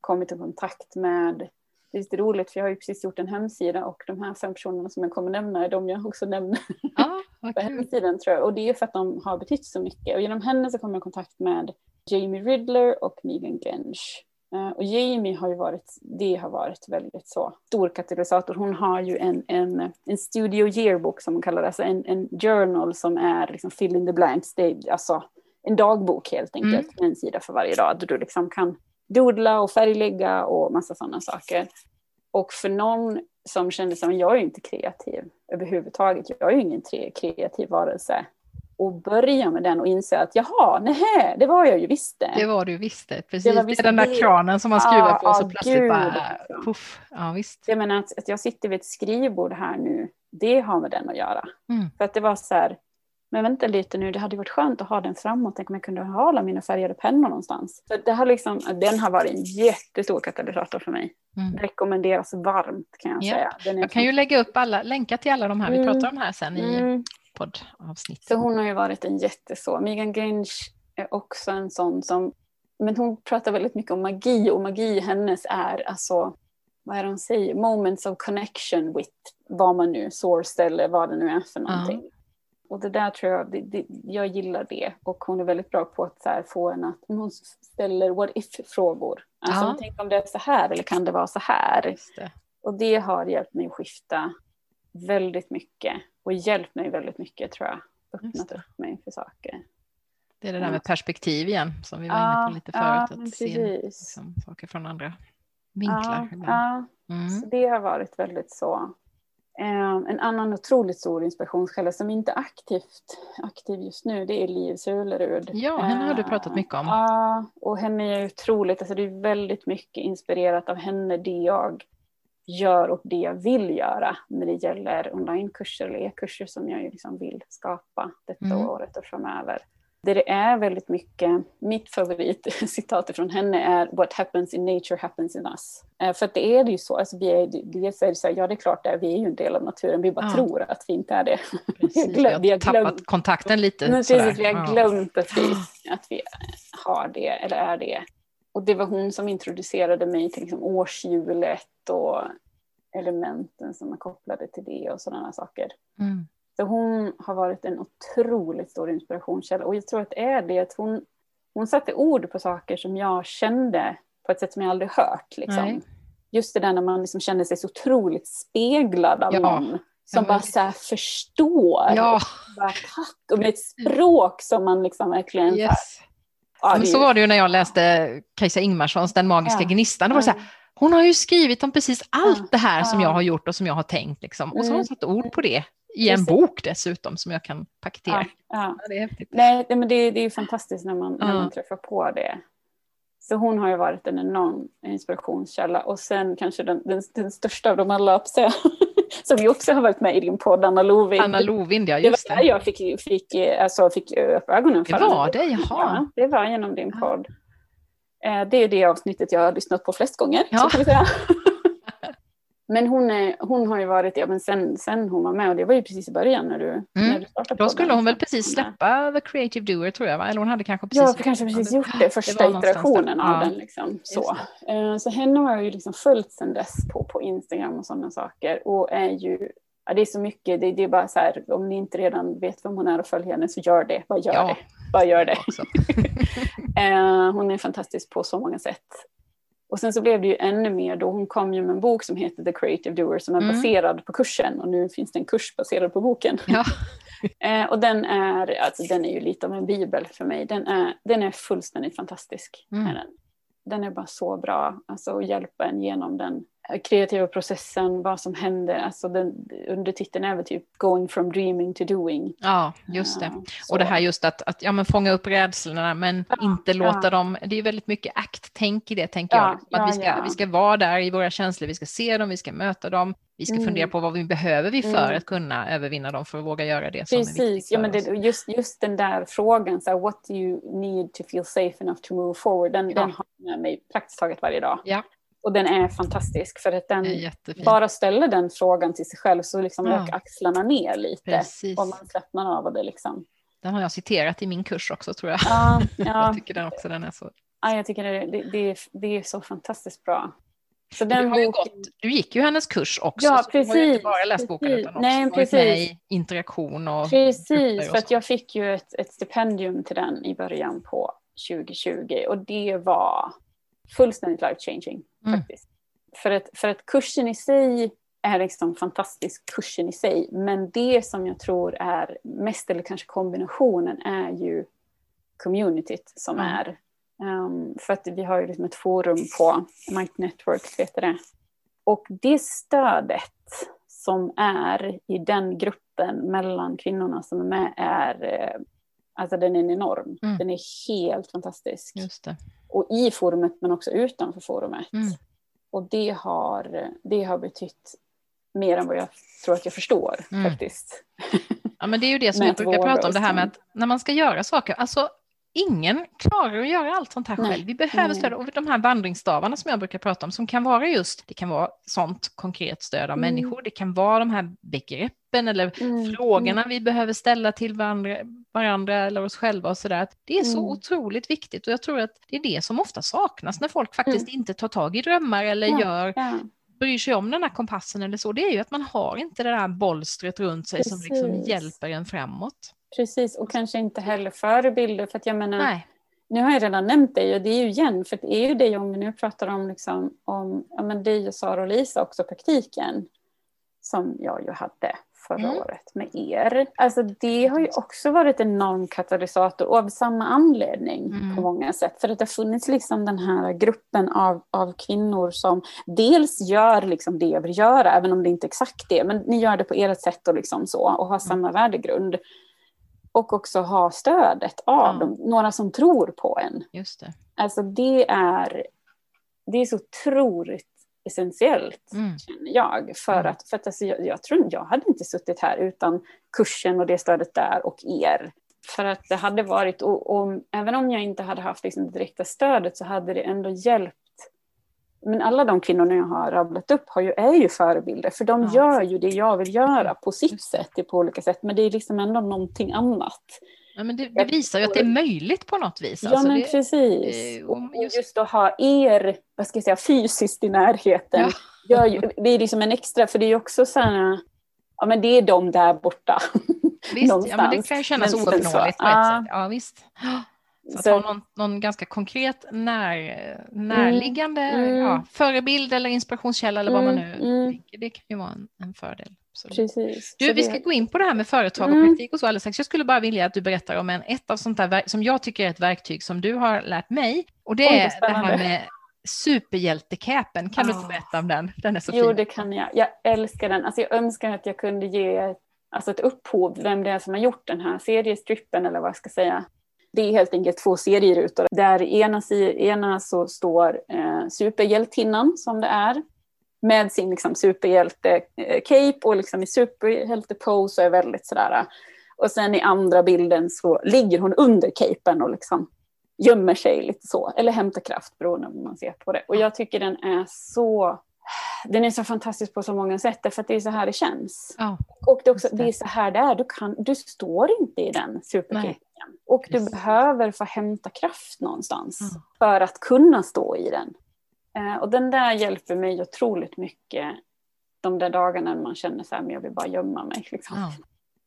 [SPEAKER 2] kommit i kontakt med det är lite roligt för jag har ju precis gjort en hemsida och de här fem personerna som jag kommer nämna är de jag också nämner ah, på hemsidan tror jag. Och det är för att de har betytt så mycket. Och genom henne så kom jag i kontakt med Jamie Riddler och Megan Gensch. Uh, och Jamie har ju varit, det har varit väldigt så stor katalysator. Hon har ju en, en, en studio yearbook som hon kallar det, alltså en, en journal som är liksom fill in the blanks, det är alltså en dagbok helt enkelt, mm. en sida för varje dag, där du liksom kan dodla och färglägga och massa sådana saker. Och för någon som kände som jag är inte kreativ överhuvudtaget, jag är ju ingen kreativ varelse, och börja med den och inse att jaha, nej, det var jag ju visst det.
[SPEAKER 1] Det var du visst det, precis. Det, var visst det är den där kranen som man skruvar ah, på och så plötsligt gud, bara liksom. puff. Ja, visst.
[SPEAKER 2] Jag menar att, att jag sitter vid ett skrivbord här nu, det har med den att göra. Mm. För att det var så här, men vänta lite nu, det hade varit skönt att ha den framåt, tänk om jag kunde ha alla mina färgade pennor någonstans. Så det har liksom, den har varit en jättestor katalysator för mig. Mm. Rekommenderas varmt kan jag ja.
[SPEAKER 1] säga. jag kan ju lägga upp alla, länkar till alla de här vi pratar om här sen i mm poddavsnitt.
[SPEAKER 2] Så hon har ju varit en jätteså. Megan Grinch är också en sån som, men hon pratar väldigt mycket om magi och magi hennes är alltså vad är det hon säger, moments of connection with vad man nu, source eller vad det nu är för någonting. Uh. Och det där tror jag, det, det, jag gillar det. Och hon är väldigt bra på att så här, få en att, hon ställer what if-frågor. Alltså, uh. tänk om det är så här eller kan det vara så här? Det. Och det har hjälpt mig att skifta väldigt mycket. Och hjälpt mig väldigt mycket tror jag. Öppnat upp mig för saker.
[SPEAKER 1] Det är det där med perspektiv igen, som vi var inne på lite förut. Ja, att se liksom, saker från andra vinklar.
[SPEAKER 2] Ja. Mm. Så det har varit väldigt så. Um, en annan otroligt stor inspirationskälla som inte är aktivt aktiv just nu, det är Liv Sulerud.
[SPEAKER 1] Ja, henne har du pratat mycket om.
[SPEAKER 2] Ja, och henne är otroligt, alltså det är väldigt mycket inspirerat av henne, det jag gör och det jag vill göra när det gäller onlinekurser eller e-kurser som jag liksom vill skapa detta mm. året och framöver. Det är väldigt mycket, mitt favoritcitat från henne är What happens in nature happens in us. Eh, för att det är det ju så, alltså vi är, dels är det så här, ja det är klart det är, vi är ju en del av naturen, vi bara ja. tror att vi inte är det.
[SPEAKER 1] Precis, vi, har, vi har tappat glömt, kontakten lite.
[SPEAKER 2] Precis, vi har glömt att vi, att vi har det, eller är det. Och det var hon som introducerade mig till liksom årshjulet och elementen som är kopplade till det och sådana saker. Mm. Så hon har varit en otroligt stor inspirationskälla och jag tror att det är det att hon, hon satte ord på saker som jag kände på ett sätt som jag aldrig hört. Liksom. Just det där när man liksom känner sig så otroligt speglad av ja. någon som bara så förstår.
[SPEAKER 1] Ja.
[SPEAKER 2] Bara, tack, och med ett språk som man liksom verkligen...
[SPEAKER 1] Yes. Ja, så var det ju när jag läste Kajsa Ingmarssons Den magiska ja. gnistan. Det var så här, hon har ju skrivit om precis allt det här som jag har gjort och som jag har tänkt. Liksom. Och så har hon mm. satt ord på det i en bok dessutom som jag kan paketera. Ja,
[SPEAKER 2] ja. ja det är. Nej, men det, det är fantastiskt när man, när man träffar på det. Så hon har ju varit en enorm inspirationskälla och sen kanske den, den, den största av dem alla, som ju också har varit med i din podd, Anna Lovind.
[SPEAKER 1] Anna Lovind, ja just
[SPEAKER 2] det. Var det jag fick, fick, alltså, fick upp ögonen
[SPEAKER 1] för. Det var det, jaha. Ja,
[SPEAKER 2] det var genom din podd. Eh, det är det avsnittet jag har lyssnat på flest gånger. Ja. Så kan vi säga. Men hon, är, hon har ju varit, ja men sen, sen hon var med och det var ju precis i början när du, mm. när du
[SPEAKER 1] startade Då skulle hon väl precis släppa The Creative Doer tror jag va? Eller hon hade kanske precis
[SPEAKER 2] Ja, kanske precis gjort det, första det iterationen av ja. den. Liksom, så. Uh, så henne har jag ju liksom följt sedan dess på, på Instagram och sådana saker och är ju Ja, det är så mycket, det, det, är bara så här, om ni inte redan vet vem hon är och följer henne så gör det, bara gör ja. det. Bara gör det. uh, hon är fantastisk på så många sätt. Och sen så blev det ju ännu mer då, hon kom ju med en bok som heter The Creative Doer som är mm. baserad på kursen och nu finns det en kurs baserad på boken. Ja. eh, och den är, alltså den är ju lite av en bibel för mig, den är, den är fullständigt fantastisk. Mm. Den är bara så bra, alltså att hjälpa en genom den kreativa processen, vad som händer. Alltså den, undertiteln är väl typ going from dreaming to doing.
[SPEAKER 1] Ja, just det. Ja, och det här just att, att ja, men fånga upp rädslorna men ja, inte låta ja. dem, det är väldigt mycket akt-tänk i det tänker jag. Att vi, ska, vi ska vara där i våra känslor, vi ska se dem, vi ska möta dem, vi ska mm. fundera på vad vi behöver vi för mm. att kunna övervinna dem för att våga göra det som
[SPEAKER 2] Precis.
[SPEAKER 1] är viktigt
[SPEAKER 2] ja, men det, just, just den där frågan, så här, what do you need to feel safe enough to move forward, den, den har jag med mig praktiskt taget varje dag.
[SPEAKER 1] Ja.
[SPEAKER 2] Och den är fantastisk för att den bara ställer den frågan till sig själv så liksom ja. axlarna ner lite. Precis. Och man slappnar av och det liksom.
[SPEAKER 1] Den har jag citerat i min kurs också tror jag.
[SPEAKER 2] Ja, ja.
[SPEAKER 1] jag tycker den också den är så.
[SPEAKER 2] Ja, jag tycker det, det, det, är, det är så fantastiskt bra.
[SPEAKER 1] Så den du, boken... gått, du gick ju hennes kurs också,
[SPEAKER 2] ja, precis,
[SPEAKER 1] så du har ju inte bara läst boken precis. utan också Nej, varit med i interaktion och
[SPEAKER 2] Precis, för att jag fick ju ett, ett stipendium till den i början på 2020 och det var fullständigt life changing. Mm. faktiskt. För att, för att kursen i sig är liksom fantastisk, kursen i sig. Men det som jag tror är mest, eller kanske kombinationen, är ju communityt som mm. är. Um, för att vi har ju liksom ett forum på Might Network, heter det. Och det stödet som är i den gruppen mellan kvinnorna som är med är, eh, alltså den är enorm. Mm. Den är helt fantastisk.
[SPEAKER 1] Just det
[SPEAKER 2] och i forumet men också utanför forumet. Mm. Och det har, det har betytt mer än vad jag tror att jag förstår mm. faktiskt.
[SPEAKER 1] Ja men det är ju det som jag brukar prata om, det här med att när man ska göra saker, alltså ingen klarar att göra allt sånt här Nej. själv. Vi behöver stöd och de här vandringsstavarna som jag brukar prata om som kan vara just, det kan vara sånt konkret stöd av mm. människor, det kan vara de här begreppen eller mm. frågorna mm. vi behöver ställa till varandra, varandra eller oss själva och sådär. Det är så mm. otroligt viktigt och jag tror att det är det som ofta saknas när folk faktiskt mm. inte tar tag i drömmar eller ja. gör ja bryr sig om den här kompassen eller så, det är ju att man har inte det där bolstret runt sig som liksom
[SPEAKER 2] Precis.
[SPEAKER 1] hjälper en framåt.
[SPEAKER 2] Precis, och kanske inte heller förebilder. För att jag menar,
[SPEAKER 1] Nej.
[SPEAKER 2] nu har jag redan nämnt dig och det är ju igen, för det är ju det om vi nu pratar om, liksom, om ja, men dig och Sara och Lisa också, praktiken som jag ju hade förra
[SPEAKER 1] Mm.
[SPEAKER 2] året med er. Alltså det har ju också varit en enorm katalysator och av samma anledning
[SPEAKER 1] Mm.
[SPEAKER 2] på många sätt. För att det har funnits liksom den här gruppen av, av kvinnor som dels gör liksom det jag vill göra, även om det inte är exakt det, men ni gör det på ert sätt och liksom så och har samma värdegrund. Och också ha stödet av dem, några som tror på en.
[SPEAKER 1] Just det.
[SPEAKER 2] Alltså det är, det är så otroligt essentiellt
[SPEAKER 1] Mm.
[SPEAKER 2] känner jag. För
[SPEAKER 1] Mm.
[SPEAKER 2] att, för att alltså, jag, jag tror jag hade inte suttit här utan kursen och det stödet där och er. För att det hade varit, och, och även om jag inte hade haft liksom, det direkta stödet så hade det ändå hjälpt. Men alla de kvinnorna jag har rabblat upp har ju, är ju förebilder, för de gör ju det jag vill göra på sitt sätt, på olika sätt. Men det är liksom ändå någonting annat.
[SPEAKER 1] Ja, men det, det visar ju att det är möjligt på något vis.
[SPEAKER 2] Ja
[SPEAKER 1] Alltså,
[SPEAKER 2] men
[SPEAKER 1] det,
[SPEAKER 2] precis.
[SPEAKER 1] eh,
[SPEAKER 2] Och
[SPEAKER 1] just-
[SPEAKER 2] just att ha er, vad ska jag säga, fysiskt i närheten.
[SPEAKER 1] Ja.
[SPEAKER 2] Ju, det är liksom en extra, för det är också så här, ja men det är de där borta.
[SPEAKER 1] visst, ja, men det kan ju kännas
[SPEAKER 2] Men-
[SPEAKER 1] ouppnåeligt på ett
[SPEAKER 2] ja.
[SPEAKER 1] sätt. Ja, visst. Så att
[SPEAKER 2] Så-
[SPEAKER 1] ha någon, någon ganska konkret när, närliggande
[SPEAKER 2] Mm.
[SPEAKER 1] Ja, förebild eller inspirationskälla eller vad man nu
[SPEAKER 2] Mm, mm.
[SPEAKER 1] tänker, det kan ju vara en, en fördel. Absolut.
[SPEAKER 2] Precis.
[SPEAKER 1] Du, vi
[SPEAKER 2] det-
[SPEAKER 1] ska gå in på det här med företag och
[SPEAKER 2] Mm.
[SPEAKER 1] praktik och så alldeles strax. Jag skulle bara vilja att du berättar om en, ett av sånt där verk, som jag tycker är ett verktyg som du har lärt mig. Och det
[SPEAKER 2] Oj,
[SPEAKER 1] är det här med superhjältecapen. Kan du inte
[SPEAKER 2] Ah.
[SPEAKER 1] berätta om den? Den är så
[SPEAKER 2] Jo,
[SPEAKER 1] fin.
[SPEAKER 2] det kan jag. Jag älskar den. Alltså, jag önskar att jag kunde ge alltså, ett upphov, vem det är som har gjort den här seriestrippen eller vad jag ska säga. Det är helt enkelt två serierutor. Där ena, ena så står eh, superhjältinnan som det är. Med sin liksom, superhjälte-cape och liksom i superhjälte-pose och är väldigt sådär. Och sen i andra bilden så ligger hon under capen och liksom gömmer sig lite så. Eller hämtar kraft beroende på hur man ser på det. Och jag tycker den är så den är så fantastisk på så många sätt, därför att det är så här det känns.
[SPEAKER 1] Ja,
[SPEAKER 2] Och det är, också,
[SPEAKER 1] det.
[SPEAKER 2] är så här det är, du, kan, du står inte i den superkicken. Och du behöver få hämta kraft någonstans
[SPEAKER 1] Ja.
[SPEAKER 2] för att kunna stå i den. Eh, och den där hjälper mig otroligt mycket de där dagarna när man känner så här, men jag vill bara gömma mig. Liksom.
[SPEAKER 1] ja.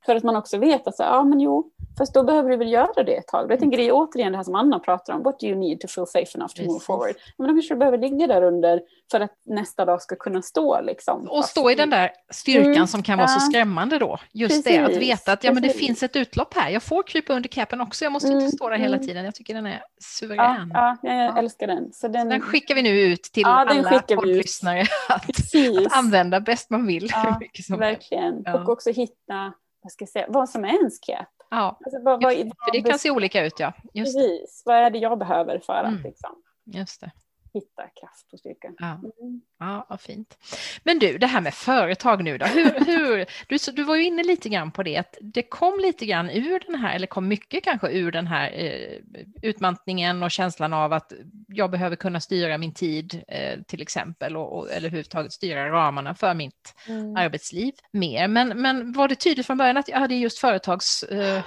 [SPEAKER 2] För att man också vet att så, ja men jo, fast då behöver du väl göra det ett tag. Jag tänker det är återigen det här som Anna pratar om, what do you need to feel safe enough to move
[SPEAKER 1] Precis.
[SPEAKER 2] forward? Men då kanske du behöver ligga där under för att nästa dag ska kunna stå liksom.
[SPEAKER 1] Och stå i den där styrkan
[SPEAKER 2] Mm,
[SPEAKER 1] som kan vara så skrämmande då. Just det, att
[SPEAKER 2] Precis,
[SPEAKER 1] veta att ja, men det
[SPEAKER 2] precis.
[SPEAKER 1] finns ett utlopp här. Jag får krypa under capen också. Jag måste
[SPEAKER 2] Mm,
[SPEAKER 1] inte stå där hela
[SPEAKER 2] mm.
[SPEAKER 1] tiden. Jag tycker den är suverän.
[SPEAKER 2] ja, jag
[SPEAKER 1] Ja.
[SPEAKER 2] älskar den. Så den,
[SPEAKER 1] Den skickar vi nu ut till
[SPEAKER 2] Ja,
[SPEAKER 1] alla poddlyssnare att,
[SPEAKER 2] precis,
[SPEAKER 1] att använda bäst man vill.
[SPEAKER 2] Ja, verkligen. Och också hitta, vad ska jag säga, vad som är ens cap.
[SPEAKER 1] Ja,
[SPEAKER 2] Alltså, vad, vad,
[SPEAKER 1] det, för det kan se olika ut ja. Just,
[SPEAKER 2] precis, vad är det jag behöver för att
[SPEAKER 1] Mm.
[SPEAKER 2] liksom,
[SPEAKER 1] just det.
[SPEAKER 2] Hitta kraft och styrka?
[SPEAKER 1] Ja.
[SPEAKER 2] Mm.
[SPEAKER 1] Ja, vad fint. Men du, det här med företag nu då. Hur, hur, du, du var ju inne lite grann på det, att det kom lite grann ur den här, eller kom mycket kanske ur den här eh, utmattningen och känslan av att jag behöver kunna styra min tid eh, till exempel, och, och, eller överhuvudtaget styra ramarna för mitt
[SPEAKER 2] Mm.
[SPEAKER 1] arbetsliv mer. Men, men var det tydligt från början att ja, det är just företagsformen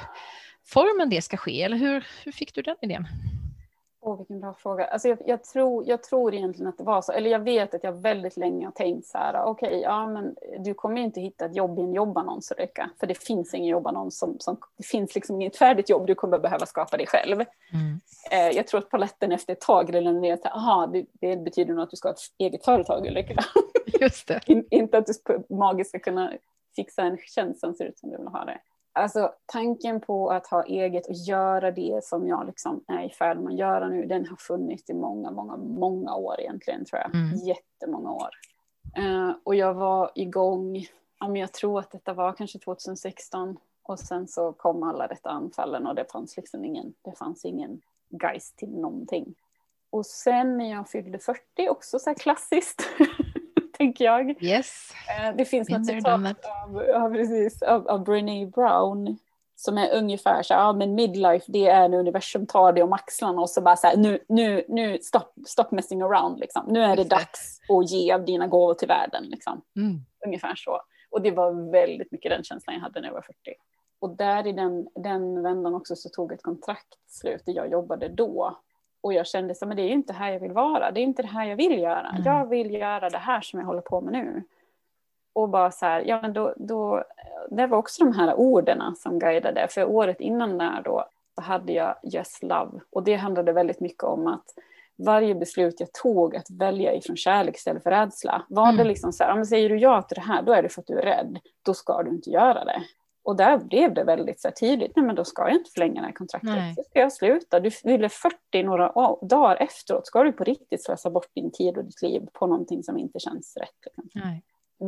[SPEAKER 1] eh, det ska ske, eller hur, hur fick du den idén?
[SPEAKER 2] Åh, vilken bra fråga. Alltså jag, jag, tror, jag tror egentligen att det var så. Eller jag vet att jag väldigt länge har tänkt så här, okej, ja men du kommer inte hitta ett jobb i en jobbannons Ulrika. För det finns ingen jobbannons som, som, det finns liksom inget färdigt jobb, du kommer behöva skapa det själv. Eh, jag tror att paletten efter ett tag redan ner till, aha, det, det betyder nog att du ska ha ett eget företag Ulrika.
[SPEAKER 1] Just det.
[SPEAKER 2] In, inte att du magiskt ska kunna fixa en tjänst som ser ut som du vill ha det. Alltså tanken på att ha eget och göra det som jag liksom är i färd med att göra nu, den har funnits i många, många, många år egentligen tror jag.
[SPEAKER 1] Mm.
[SPEAKER 2] Jättemånga år. Eh, och jag var igång, ja, men jag tror att detta var kanske 2016 och sen så kom alla detta anfallen och det fanns liksom ingen, det fanns ingen geist till någonting. Och sen när jag fyllde 40, också så här klassiskt, tänker jag.
[SPEAKER 1] Yes.
[SPEAKER 2] Eh, Det finns något citat av, ja, precis, av, av Brené Brown som är ungefär så här, ja men midlife det är när universum tar det om axlarna och så bara så här, nu, nu, nu, stop, stop messing around liksom. Nu är det
[SPEAKER 1] det.
[SPEAKER 2] dags att ge av dina gåvor till världen liksom.
[SPEAKER 1] Mm.
[SPEAKER 2] Ungefär så. Och det var väldigt mycket den känslan jag hade när jag var 40. Och där i den, den vändan också så tog ett kontrakt slut där jag jobbade då. Och jag kände men det är inte här jag vill vara, det är inte det här jag vill göra.
[SPEAKER 1] Mm.
[SPEAKER 2] Jag vill göra det här som jag håller på med nu. Och bara så här, ja men då, då, det var också de här orden som guidade. För året innan där då så hade jag Yes Love. Och det handlade väldigt mycket om att varje beslut jag tog att välja ifrån kärlek istället för rädsla. Var det
[SPEAKER 1] Mm.
[SPEAKER 2] liksom så här, om säger du ja till det här, då är det för att du är rädd. Då ska du inte göra det. Och där blev det väldigt så här tydligt, nej men då ska jag inte förlänga det här kontraktet.
[SPEAKER 1] Nej.
[SPEAKER 2] Så ska jag sluta. Du fyller 40 några dagar efteråt, ska du på riktigt slösa bort din tid och ditt liv på någonting som inte känns rätt. Liksom
[SPEAKER 1] Nej.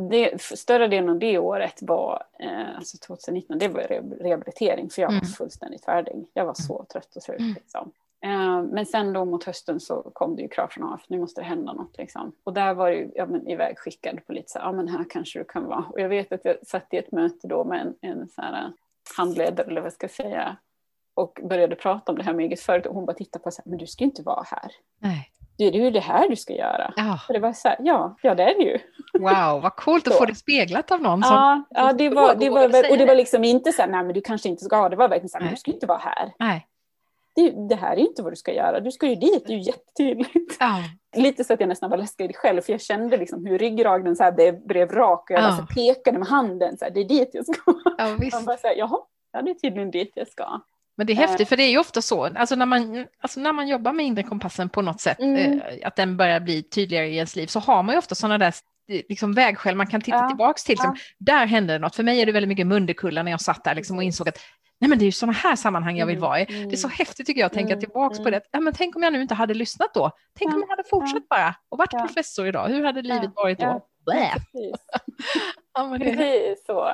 [SPEAKER 2] det, större delen av det året var, eh, alltså 2019, det var re- rehabilitering för jag var
[SPEAKER 1] Mm.
[SPEAKER 2] fullständigt färdig. Jag var så trött och slut.
[SPEAKER 1] Mm.
[SPEAKER 2] Liksom. Eh, men sen då mot hösten så kom det ju krav från AF, nu måste det hända något. Liksom. Och där var ju ja, men, på lite så här, ja men här kanske du kan vara. Och jag vet att jag satt i ett möte då med en, en så här, eh, handledare, eller vad jag ska säga, och började prata om det här med eget företag. Och hon bara tittade på så här, men du ska ju inte vara här.
[SPEAKER 1] Nej.
[SPEAKER 2] Det är ju det här du ska göra.
[SPEAKER 1] Ja.
[SPEAKER 2] Och det var så här, ja, ja det är det ju.
[SPEAKER 1] Wow, vad coolt att få det speglat av någon som...
[SPEAKER 2] Ja, ja det var, det var, och det var liksom inte så här, nej men du kanske inte ska, det var verkligen så här, men du ska inte vara här.
[SPEAKER 1] Nej.
[SPEAKER 2] Det, det här är ju inte vad du ska göra, du ska ju dit, det är ju jättetydligt.
[SPEAKER 1] Ja.
[SPEAKER 2] Lite så att jag nästan var läskig själv, för jag kände liksom hur ryggraden så här blev, blev rak och jag
[SPEAKER 1] Ja.
[SPEAKER 2] så pekade med handen, så här, det är dit jag ska.
[SPEAKER 1] ja, visst.
[SPEAKER 2] Man bara så här, jaha, ja det är tydligen dit jag ska.
[SPEAKER 1] Men det är häftigt, för det är ju ofta så, alltså när man, alltså när man jobbar med inre kompassen på något sätt,
[SPEAKER 2] Mm.
[SPEAKER 1] eh, att den börjar bli tydligare i ens liv, så har man ju ofta sådana där eh, liksom vägskäl man kan titta
[SPEAKER 2] Ja.
[SPEAKER 1] tillbaks till. Som, Där hände det något. För mig är det väldigt mycket Munderkulla när jag satt där liksom och insåg att nej men det är ju sådana här sammanhang jag vill
[SPEAKER 2] Mm,
[SPEAKER 1] vara i.
[SPEAKER 2] mm.
[SPEAKER 1] Det är så häftigt tycker jag att tänka
[SPEAKER 2] Mm,
[SPEAKER 1] tillbaks på
[SPEAKER 2] mm.
[SPEAKER 1] det. Ja, men tänk om jag nu inte hade lyssnat då? Tänk om
[SPEAKER 2] Ja,
[SPEAKER 1] jag hade fortsatt bara och varit professor idag? Hur hade livet varit då?
[SPEAKER 2] Precis.
[SPEAKER 1] Ja, men det,
[SPEAKER 2] Precis så.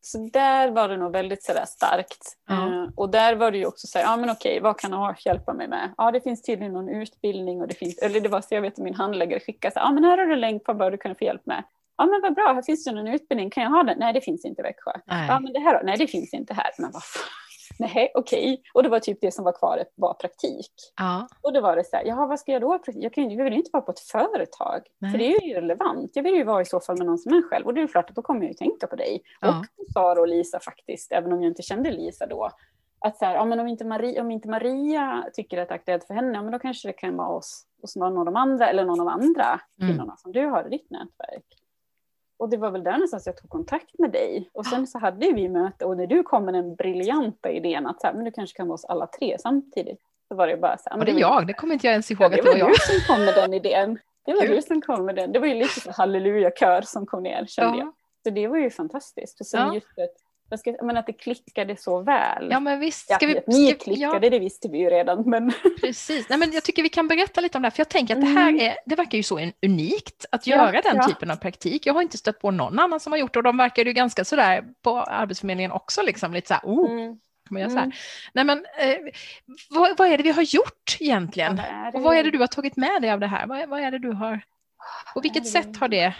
[SPEAKER 2] Så där var det nog väldigt sådär starkt. Eh, och där var det ju också så här, ja men okej, vad kan AF hjälpa mig med? Ja, det finns tydligen någon utbildning och det finns, eller det var så jag vet att min handläggare skickade så här, ja men här har du en länk på vad du kan få hjälp med. Ja men vad bra, här finns det någon utbildning, kan jag ha den? Nej det finns inte i Växjö.
[SPEAKER 1] nej.
[SPEAKER 2] Ja men det här då? Nej det finns inte här. Men vad. Nej okej. Och det var typ det som var kvar, var praktik.
[SPEAKER 1] Ja,
[SPEAKER 2] Och då var det så här, jaha vad ska jag då? Jag, kan, jag vill ju inte vara på ett företag.
[SPEAKER 1] Nej.
[SPEAKER 2] För det är ju relevant. Jag vill ju vara i så fall med någon som är själv. Och det är ju klart att då kommer jag ju tänka på dig.
[SPEAKER 1] Ja.
[SPEAKER 2] Och Sara och Lisa faktiskt, även om jag inte kände Lisa då. Att så här, ja, men om, inte Maria, om inte Maria tycker att det är aktuellt för henne, ja, men då kanske det kan vara hos, hos någon av de andra eller någon av andra
[SPEAKER 1] Mm.
[SPEAKER 2] kvinnorna som du har i ditt nätverk. Och det var väl där någonstans jag tog kontakt med dig. Och sen så hade vi möte och när du kom med den briljanta idén att så här, men du kanske kan vara hos alla tre samtidigt. Så var det bara så här,
[SPEAKER 1] och
[SPEAKER 2] men
[SPEAKER 1] det är
[SPEAKER 2] var-
[SPEAKER 1] jag, det kommer inte jag ens
[SPEAKER 2] Ja,
[SPEAKER 1] ihåg
[SPEAKER 2] det
[SPEAKER 1] att det
[SPEAKER 2] var
[SPEAKER 1] var jag.
[SPEAKER 2] du som kom med den idén. Det var
[SPEAKER 1] Kul.
[SPEAKER 2] du som kom med den. Det var ju lite så halleluja-kör som kom ner kände jag.
[SPEAKER 1] Ja.
[SPEAKER 2] Så det var ju fantastiskt. Och sen
[SPEAKER 1] Ja.
[SPEAKER 2] just att, jag ska, men att det klickade så väl.
[SPEAKER 1] Ja, men visst.
[SPEAKER 2] Ja,
[SPEAKER 1] Ska vi,
[SPEAKER 2] att ni
[SPEAKER 1] ska, vi- ja,
[SPEAKER 2] klickade, det visste vi ju redan. Men
[SPEAKER 1] Precis. Nej, men jag tycker vi kan berätta lite om det här, för jag tänker att det här
[SPEAKER 2] Mm.
[SPEAKER 1] är, det verkar ju så un- unikt att
[SPEAKER 2] Ja,
[SPEAKER 1] göra den
[SPEAKER 2] ja.
[SPEAKER 1] typen av praktik. Jag har inte stött på någon annan som har gjort det och de verkar ju ganska sådär på Arbetsförmedlingen också, liksom lite såhär, oh,
[SPEAKER 2] mm.
[SPEAKER 1] så?
[SPEAKER 2] Mm.
[SPEAKER 1] Nej men, eh, vad, vad är det vi har gjort egentligen?
[SPEAKER 2] Ja,
[SPEAKER 1] och vad är det
[SPEAKER 2] vi-
[SPEAKER 1] du har tagit med dig av det här? Vad, vad är det du har, på vilket sätt
[SPEAKER 2] vi-
[SPEAKER 1] har det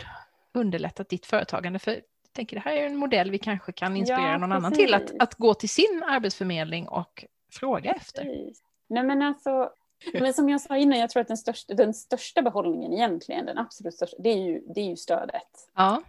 [SPEAKER 1] underlättat ditt företagande? För tänker det här är en modell vi kanske kan inspirera
[SPEAKER 2] Ja,
[SPEAKER 1] någon annan till, att,
[SPEAKER 2] precis.
[SPEAKER 1] att gå till sin arbetsförmedling och fråga efter.
[SPEAKER 2] Precis. Nej men alltså, men som jag sa innan, jag tror att den största, den största behållningen egentligen, den absolut största, det är ju, det är ju stödet.
[SPEAKER 1] Ja,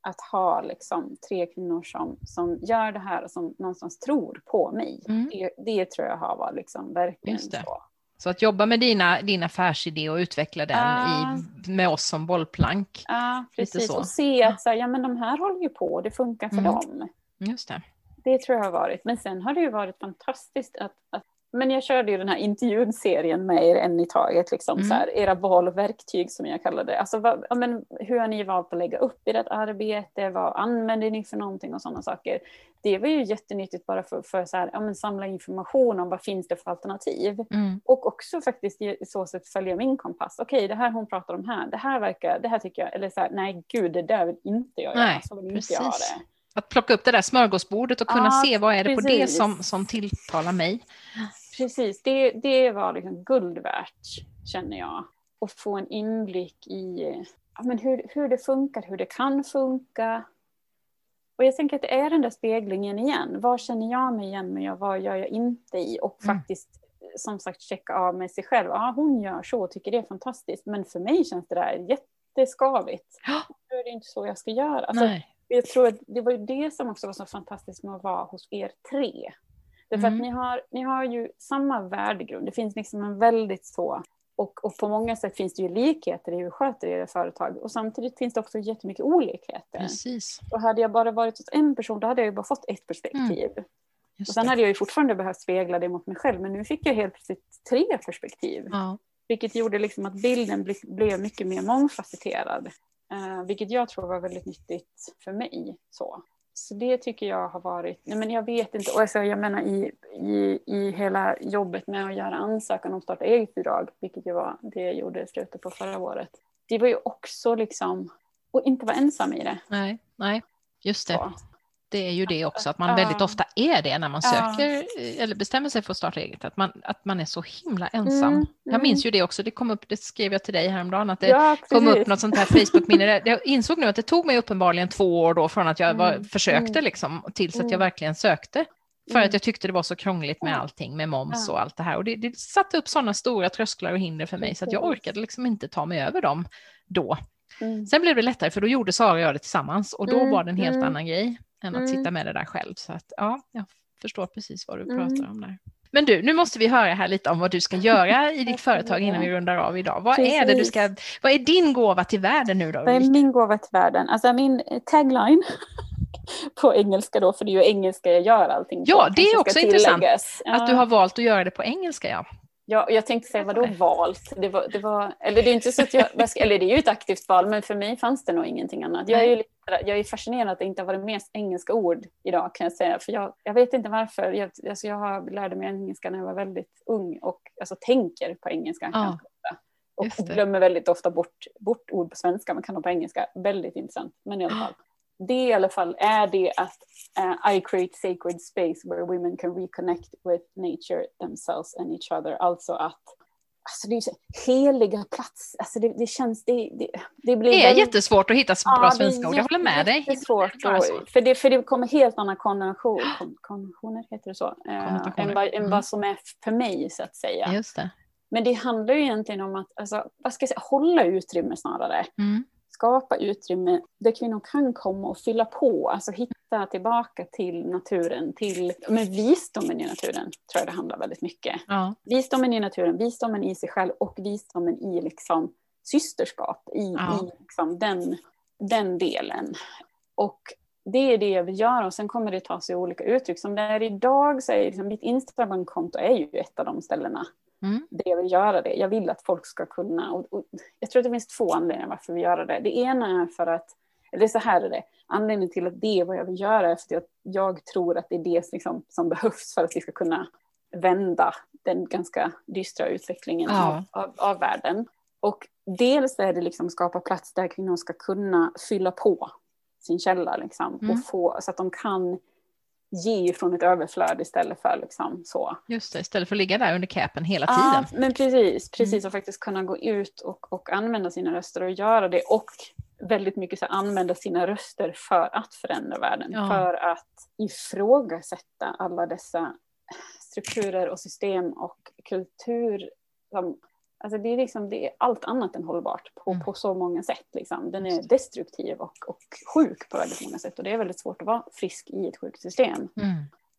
[SPEAKER 2] Att ha liksom tre kvinnor som, som gör det här och som någonstans tror på mig.
[SPEAKER 1] Mm.
[SPEAKER 2] Det, det tror jag har varit liksom verkligen så.
[SPEAKER 1] Så att jobba med dina, din affärsidé och utveckla den
[SPEAKER 2] Ah.
[SPEAKER 1] i, med oss som bollplank.
[SPEAKER 2] Ja,
[SPEAKER 1] Lite
[SPEAKER 2] precis. Och se att så här, ja, men de här håller ju på, det funkar för
[SPEAKER 1] Mm.
[SPEAKER 2] dem.
[SPEAKER 1] Just det.
[SPEAKER 2] Det tror jag har varit. Men sen har det ju varit fantastiskt att, att men jag körde ju den här intervjuserien med er en i taget, liksom,
[SPEAKER 1] Mm.
[SPEAKER 2] så här, era val och verktyg som jag kallar det. Alltså, vad, ja, men, hur har ni valt att lägga upp ert arbete? Vad använder ni för någonting och sådana saker? Det var ju jättenyttigt bara för, för så här, ja, men, samla information om vad finns det för alternativ.
[SPEAKER 1] Mm.
[SPEAKER 2] Och också faktiskt i så sätt följa min kompass. Okej, det här hon pratar om här, det här verkar, det här tycker jag, eller så här, nej gud, det där vill inte jag
[SPEAKER 1] Nej,
[SPEAKER 2] göra, så vill inte jag ha
[SPEAKER 1] precis.
[SPEAKER 2] det.
[SPEAKER 1] Att plocka upp det där smörgåsbordet och kunna
[SPEAKER 2] Ja,
[SPEAKER 1] se vad är det på det
[SPEAKER 2] precis.
[SPEAKER 1] som, som tilltalar mig.
[SPEAKER 2] Precis, det, det var liksom guld värt, känner jag. Att få en inblick i ja, men hur, hur det funkar, hur det kan funka. Och jag tänker att det är den där speglingen igen. Vad känner jag mig igen med och vad gör jag inte i? Och
[SPEAKER 1] Mm.
[SPEAKER 2] faktiskt som sagt checka av med sig själv. Ja, hon gör så och tycker det är fantastiskt. Men för mig känns det där jätteskavigt. Nu är det inte så jag ska göra. Alltså,
[SPEAKER 1] Nej.
[SPEAKER 2] jag tror att det var ju det som också var så fantastiskt med att vara hos er tre. Därför
[SPEAKER 1] Mm.
[SPEAKER 2] att ni har, ni har ju samma värdegrund. Det finns liksom en väldigt så och, och på många sätt finns det ju likheter i hur sköter era företag. Och samtidigt finns det också jättemycket olikheter.
[SPEAKER 1] Precis.
[SPEAKER 2] Och hade jag bara varit hos en person då hade jag ju bara fått ett perspektiv. Och
[SPEAKER 1] Just
[SPEAKER 2] sen
[SPEAKER 1] det.
[SPEAKER 2] hade jag ju fortfarande behövt spegla det mot mig själv. Men nu fick jag helt plötsligt tre perspektiv.
[SPEAKER 1] Ja.
[SPEAKER 2] Vilket gjorde liksom att bilden bli, blev mycket mer mångfacetterad. Eh, vilket jag tror var väldigt nyttigt för mig. Så, så det tycker jag har varit, nej men jag vet inte, och alltså jag menar i, i, i hela jobbet med att göra ansökan om starta eget-bidrag, vilket ju var det jag gjorde i slutet på förra året. Det var ju också liksom, och inte vara ensam i det.
[SPEAKER 1] Nej, nej, just det.
[SPEAKER 2] Så.
[SPEAKER 1] Det är ju det också, att man väldigt ofta är det när man söker eh, eller bestämmer sig för att starta eget, att man, att man är så himla ensam.
[SPEAKER 2] Mm,
[SPEAKER 1] Jag
[SPEAKER 2] mm.
[SPEAKER 1] minns ju det också, det kom upp, det skrev jag till dig häromdagen, att det
[SPEAKER 2] Ja,
[SPEAKER 1] kom upp något sånt här Facebook-minne. Det- Jag insåg nu att det tog mig uppenbarligen två år då från att jag var,
[SPEAKER 2] Mm,
[SPEAKER 1] försökte
[SPEAKER 2] mm.
[SPEAKER 1] liksom, tills att jag
[SPEAKER 2] Mm.
[SPEAKER 1] verkligen sökte. För
[SPEAKER 2] Mm.
[SPEAKER 1] att jag tyckte det var så krångligt med allting, med moms och allt det här. Och det, det satte upp sådana stora trösklar och hinder för mig, så att jag orkade liksom inte ta mig över dem då.
[SPEAKER 2] Mm.
[SPEAKER 1] Sen blev det lättare, för då gjorde Sara och jag det tillsammans och då
[SPEAKER 2] Mm,
[SPEAKER 1] var det en helt
[SPEAKER 2] mm.
[SPEAKER 1] annan grej än att
[SPEAKER 2] Mm.
[SPEAKER 1] sitta med det där själv. Så att ja, jag förstår precis vad du
[SPEAKER 2] Mm.
[SPEAKER 1] pratar om där. Men du, nu måste vi höra här lite om vad du ska göra i ditt företag innan vi rundar av idag. Vad är det du ska, vad är din gåva till världen nu då?
[SPEAKER 2] Vad är min gåva till världen? Alltså min eh, tagline på engelska då, för det är ju engelska jag gör allting
[SPEAKER 1] Ja,
[SPEAKER 2] på,
[SPEAKER 1] det är också intressant. Att du
[SPEAKER 2] Ja.
[SPEAKER 1] har valt att göra det på engelska, ja.
[SPEAKER 2] Ja, jag tänkte säga, vadå valt? Det var, det var, eller det är inte så att jag, eller det är ju ett aktivt val, men för mig fanns det nog ingenting annat. Jag är ju lite, jag är fascinerad att det inte har varit mer engelska ord idag kan jag säga, för jag, jag vet inte varför. Jag, alltså jag lärde mig engelska när jag var väldigt ung och alltså, tänker på engelska
[SPEAKER 1] Ja.
[SPEAKER 2] Och glömmer väldigt ofta bort, bort ord på svenska, man kan dem på engelska. Väldigt intressant, men i alla fall. Det i alla fall är det att eh, I create sacred space where women can reconnect with nature, themselves and each other. Alltså att Alltså det är så heliga plats. Alltså det, det känns, det, det, det blir
[SPEAKER 1] Det är
[SPEAKER 2] väldigt-
[SPEAKER 1] jättesvårt att hitta
[SPEAKER 2] Ja,
[SPEAKER 1] bra
[SPEAKER 2] är
[SPEAKER 1] svenska ord, jag håller med dig.
[SPEAKER 2] jättesvårt och- för, det, för det kommer helt andra konvention, kon, konventioner, heter det så? Eh, än, vad, än
[SPEAKER 1] Mm.
[SPEAKER 2] vad som är för mig så att säga.
[SPEAKER 1] Just det.
[SPEAKER 2] Men det handlar ju egentligen om att alltså, vad ska jag säga, hålla utrymme snarare.
[SPEAKER 1] Mm.
[SPEAKER 2] Skapa utrymme där kvinnor kan komma och fylla på, alltså hitta tillbaka till naturen, till men visdomen i naturen tror jag det handlar väldigt mycket.
[SPEAKER 1] Ja,
[SPEAKER 2] Visdomen i naturen, visdomen i sig själv och visdomen i liksom systerskap, i,
[SPEAKER 1] Ja.
[SPEAKER 2] i liksom den, den delen. Och det är det jag vill göra och sen kommer det ta sig olika uttryck. Som det är idag så är liksom, mitt Instagramkonto är ju ett av de ställena
[SPEAKER 1] Mm.
[SPEAKER 2] jag vill göra det. Jag vill att folk ska kunna, och, och jag tror att det finns två anledningar varför vi gör det. Det ena är för att, eller så här är det, anledningen till att det är vad jag vill göra är för att jag tror att det är det liksom, som behövs för att vi ska kunna vända den ganska dystra utvecklingen
[SPEAKER 1] Ja.
[SPEAKER 2] av, av, av världen. Och dels är det liksom skapa plats där kvinnor ska kunna fylla på sin källa liksom,
[SPEAKER 1] Mm.
[SPEAKER 2] och få, så att de kan ge från ett överflöd istället för liksom så.
[SPEAKER 1] just det. Istället för att ligga där under capen hela
[SPEAKER 2] Ja,
[SPEAKER 1] tiden. Mm.
[SPEAKER 2] men precis, precis och faktiskt kunna gå ut och, och använda sina röster och göra det och väldigt mycket så använda sina röster för att förändra världen,
[SPEAKER 1] Ja.
[SPEAKER 2] för att ifrågasätta alla dessa strukturer och system och kultur. Som, alltså det, är liksom, det är allt annat än hållbart på,
[SPEAKER 1] Mm.
[SPEAKER 2] på så många sätt. Liksom. Den är destruktiv och, och sjuk på väldigt många sätt och det är väldigt svårt att vara frisk i ett sjukt system.
[SPEAKER 1] Mm.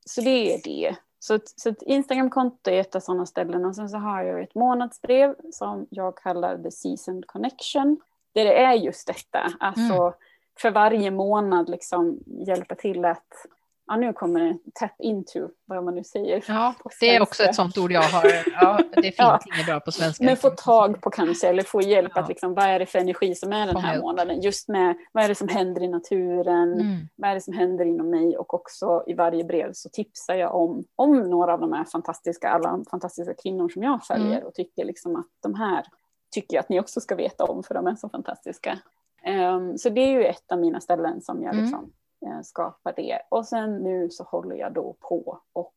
[SPEAKER 2] Så det är det. Så, så ett Instagramkonto är ett av sådana ställen och sen så har jag ett månadsbrev som jag kallar The Seasoned Connection. Där det är just detta, alltså
[SPEAKER 1] Mm.
[SPEAKER 2] för varje månad liksom hjälpa till att, ja nu kommer det tap into, vad man nu säger.
[SPEAKER 1] Ja, det är också ett sånt ord jag har. Ja, det finns
[SPEAKER 2] Ja.
[SPEAKER 1] inget bra på svenska.
[SPEAKER 2] Men få tag på kanske, eller få hjälp
[SPEAKER 1] Ja.
[SPEAKER 2] att liksom, vad är det för energi som är den här månaden? Just med vad är det som händer i naturen?
[SPEAKER 1] Mm.
[SPEAKER 2] vad är det som händer inom mig och också i varje brev så tipsar jag om, om några av de här fantastiska, alla fantastiska kvinnor som jag följer
[SPEAKER 1] Mm.
[SPEAKER 2] och tycker liksom att de här tycker jag att ni också ska veta om för de är så fantastiska. Ehm, så det är ju ett av mina ställen som jag
[SPEAKER 1] Mm.
[SPEAKER 2] liksom, eh, skapar det. Och sen nu så håller jag då på och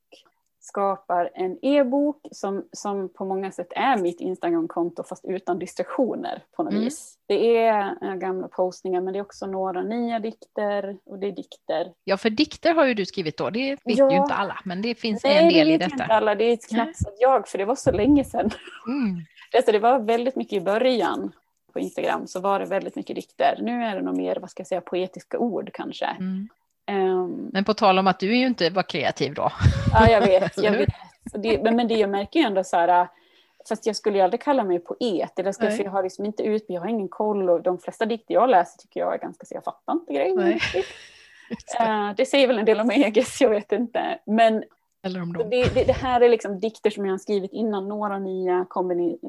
[SPEAKER 2] skapar en e-bok som, som på många sätt är mitt Instagramkonto fast utan distraktioner på något
[SPEAKER 1] Mm.
[SPEAKER 2] vis. Det är eh, gamla postningar men det är också några nya dikter och det är dikter.
[SPEAKER 1] Ja, för dikter har ju du skrivit då. Det vet
[SPEAKER 2] Ja.
[SPEAKER 1] ju inte alla, men det finns
[SPEAKER 2] Nej,
[SPEAKER 1] en
[SPEAKER 2] det
[SPEAKER 1] del i
[SPEAKER 2] vet ju
[SPEAKER 1] detta.
[SPEAKER 2] inte alla, det är knappt så jag för det var så länge sedan.
[SPEAKER 1] Mm.
[SPEAKER 2] Alltså, det var väldigt mycket i början på Instagram så var det väldigt mycket dikter. Nu är det nog mer, vad ska jag säga, poetiska ord kanske.
[SPEAKER 1] Mm.
[SPEAKER 2] Um,
[SPEAKER 1] men på tal om att du ju inte var kreativ då.
[SPEAKER 2] Ja, jag vet. Jag vet. Det, men, men det jag märker ju ändå så här, fast jag skulle ju aldrig kalla mig poet, eller ska, för jag har liksom inte ut, jag har ingen koll och de flesta dikter jag läser tycker jag är ganska så jag fattar inte grejen. Det. Uh, det säger väl en del om mig, jag vet inte. Men
[SPEAKER 1] eller om de.
[SPEAKER 2] Det, det, det, här är liksom dikter som jag har skrivit innan, några nya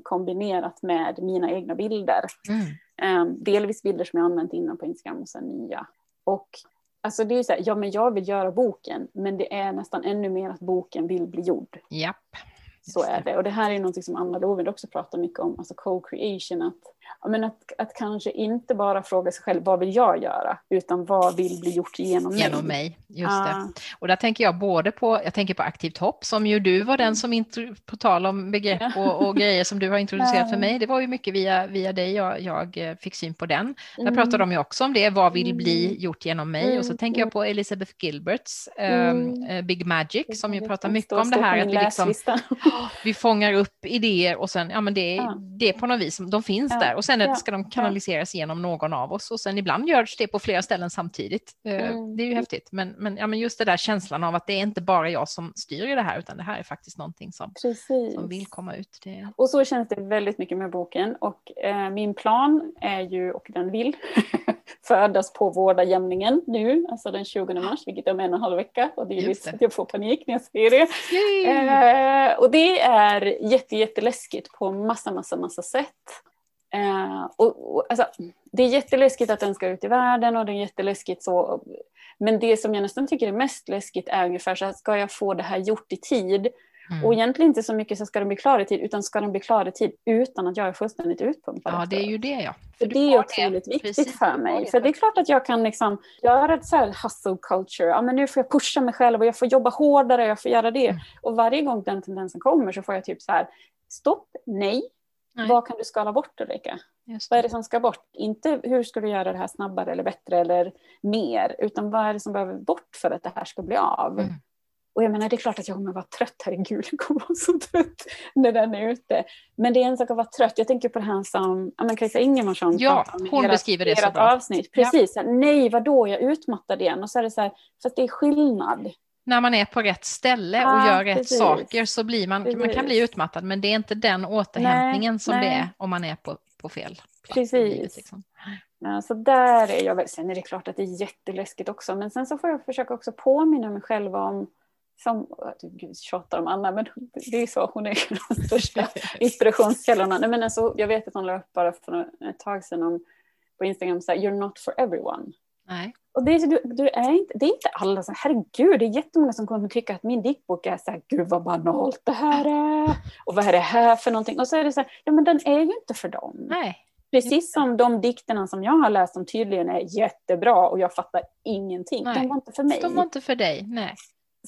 [SPEAKER 2] kombinerat med mina egna bilder. Mm. Um, delvis bilder som jag använt innan på Instagram och sen nya. Och alltså det är så här, ja men jag vill göra boken, men det är nästan ännu mer att boken vill bli gjord.
[SPEAKER 1] Japp.
[SPEAKER 2] Så är det. Och det här är något som Anna Lovind också pratar mycket om, alltså co-creation. Att, men att, att kanske inte bara fråga sig själv, vad vill jag göra? Utan vad vill bli gjort genom mig?
[SPEAKER 1] Genom mig, just ah. det. Och där tänker jag både på, jag tänker på Aktivt hopp, som ju du var den som, på tal om begrepp och, och grejer som du har introducerat för mig, det var ju mycket via, via dig jag, jag eh, fick syn på den. Där mm. pratar de ju också om det, vad vill bli mm. gjort genom mig? Mm. Och så mm. tänker jag på Elizabeth Gilberts um, Big Magic, som ju pratar mycket om det här, att vi liksom vi fångar upp idéer och sen, ja men det, ja. det är på något vis, de finns ja. där och sen ja. ska de kanaliseras genom någon av oss och sen ibland görs det på flera ställen samtidigt. Eh, mm. Det är ju häftigt, men, men, ja, men just det där känslan av att det är inte bara jag som styr det här, utan det här är faktiskt någonting som, som vill komma ut. Det...
[SPEAKER 2] Och så känns det väldigt mycket med boken och eh, min plan är ju, och den vill, födas på vårdagjämningen nu, alltså den 20 mars, vilket är om en och en halv vecka. Och det är just att jag får panik när jag säger det. Eh, och det är jätte, jätteläskigt på massa, massa, massa sätt. Eh, och, och, alltså, det är jätteläskigt att den ska ut i världen och det är jätteläskigt så. Men det som jag nästan tycker är mest läskigt är ungefär så här, ska jag få det här gjort i tid? Mm. Och egentligen inte så mycket så ska den bli klar i tid, utan ska den bli klar i tid utan att jag är fullständigt utpumpad.
[SPEAKER 1] Ja, det är ju det ja.
[SPEAKER 2] För, det är otroligt det. viktigt Precis. för mig. För det är klart att jag kan liksom göra ett så här hustle culture. Ja, men nu får jag pusha mig själv och jag får jobba hårdare, jag får göra det. Mm. Och varje gång den tendensen kommer så får jag typ så här, stopp, nej. Nej. Vad kan du skala bort Ulrika? Vad är det som ska bort? Inte hur ska du göra det här snabbare eller bättre eller mer, utan vad är det som behöver bort för att det här ska bli av? Mm. Och jag menar, det är klart att jag kommer vara trött, herregud, jag kommer vara så trött när den är ute. Men det är en sak att vara trött. Jag tänker på det här som ja, Kajsa Ingemarsson
[SPEAKER 1] ja, hon ert, beskriver det så bra.
[SPEAKER 2] avsnitt. Precis, ja. nej vadå, jag är utmattad igen. Och så är det så här, fast det är skillnad.
[SPEAKER 1] När man är på rätt ställe och ja, gör rätt precis. saker så blir man, precis. man kan bli utmattad, men det är inte den återhämtningen nej, som nej. det är om man är på, på fel plats.
[SPEAKER 2] Precis. liksom. Ja, så där är jag sen är det klart att det är jätteläskigt också, men sen så får jag försöka också påminna mig själv om som, gud tjatar om Anna, men det är så, hon är de största inspirationskällorna. Nej, men alltså, jag vet att hon la upp bara för ett tag sedan om, på Instagram, så här, you're not for everyone.
[SPEAKER 1] Nej.
[SPEAKER 2] Och det, är, du, du är inte, det är inte alla, så herregud, det är jättemånga som kommer att tycka att min dickbok är så här, gud vad banalt det här är, och vad är det här för någonting? Och så är det så här, ja men den är ju inte för dem.
[SPEAKER 1] Nej.
[SPEAKER 2] Precis som de dikterna som jag har läst som tydligen är jättebra och jag fattar ingenting. Nej. De var inte för mig.
[SPEAKER 1] De var inte för dig, nej.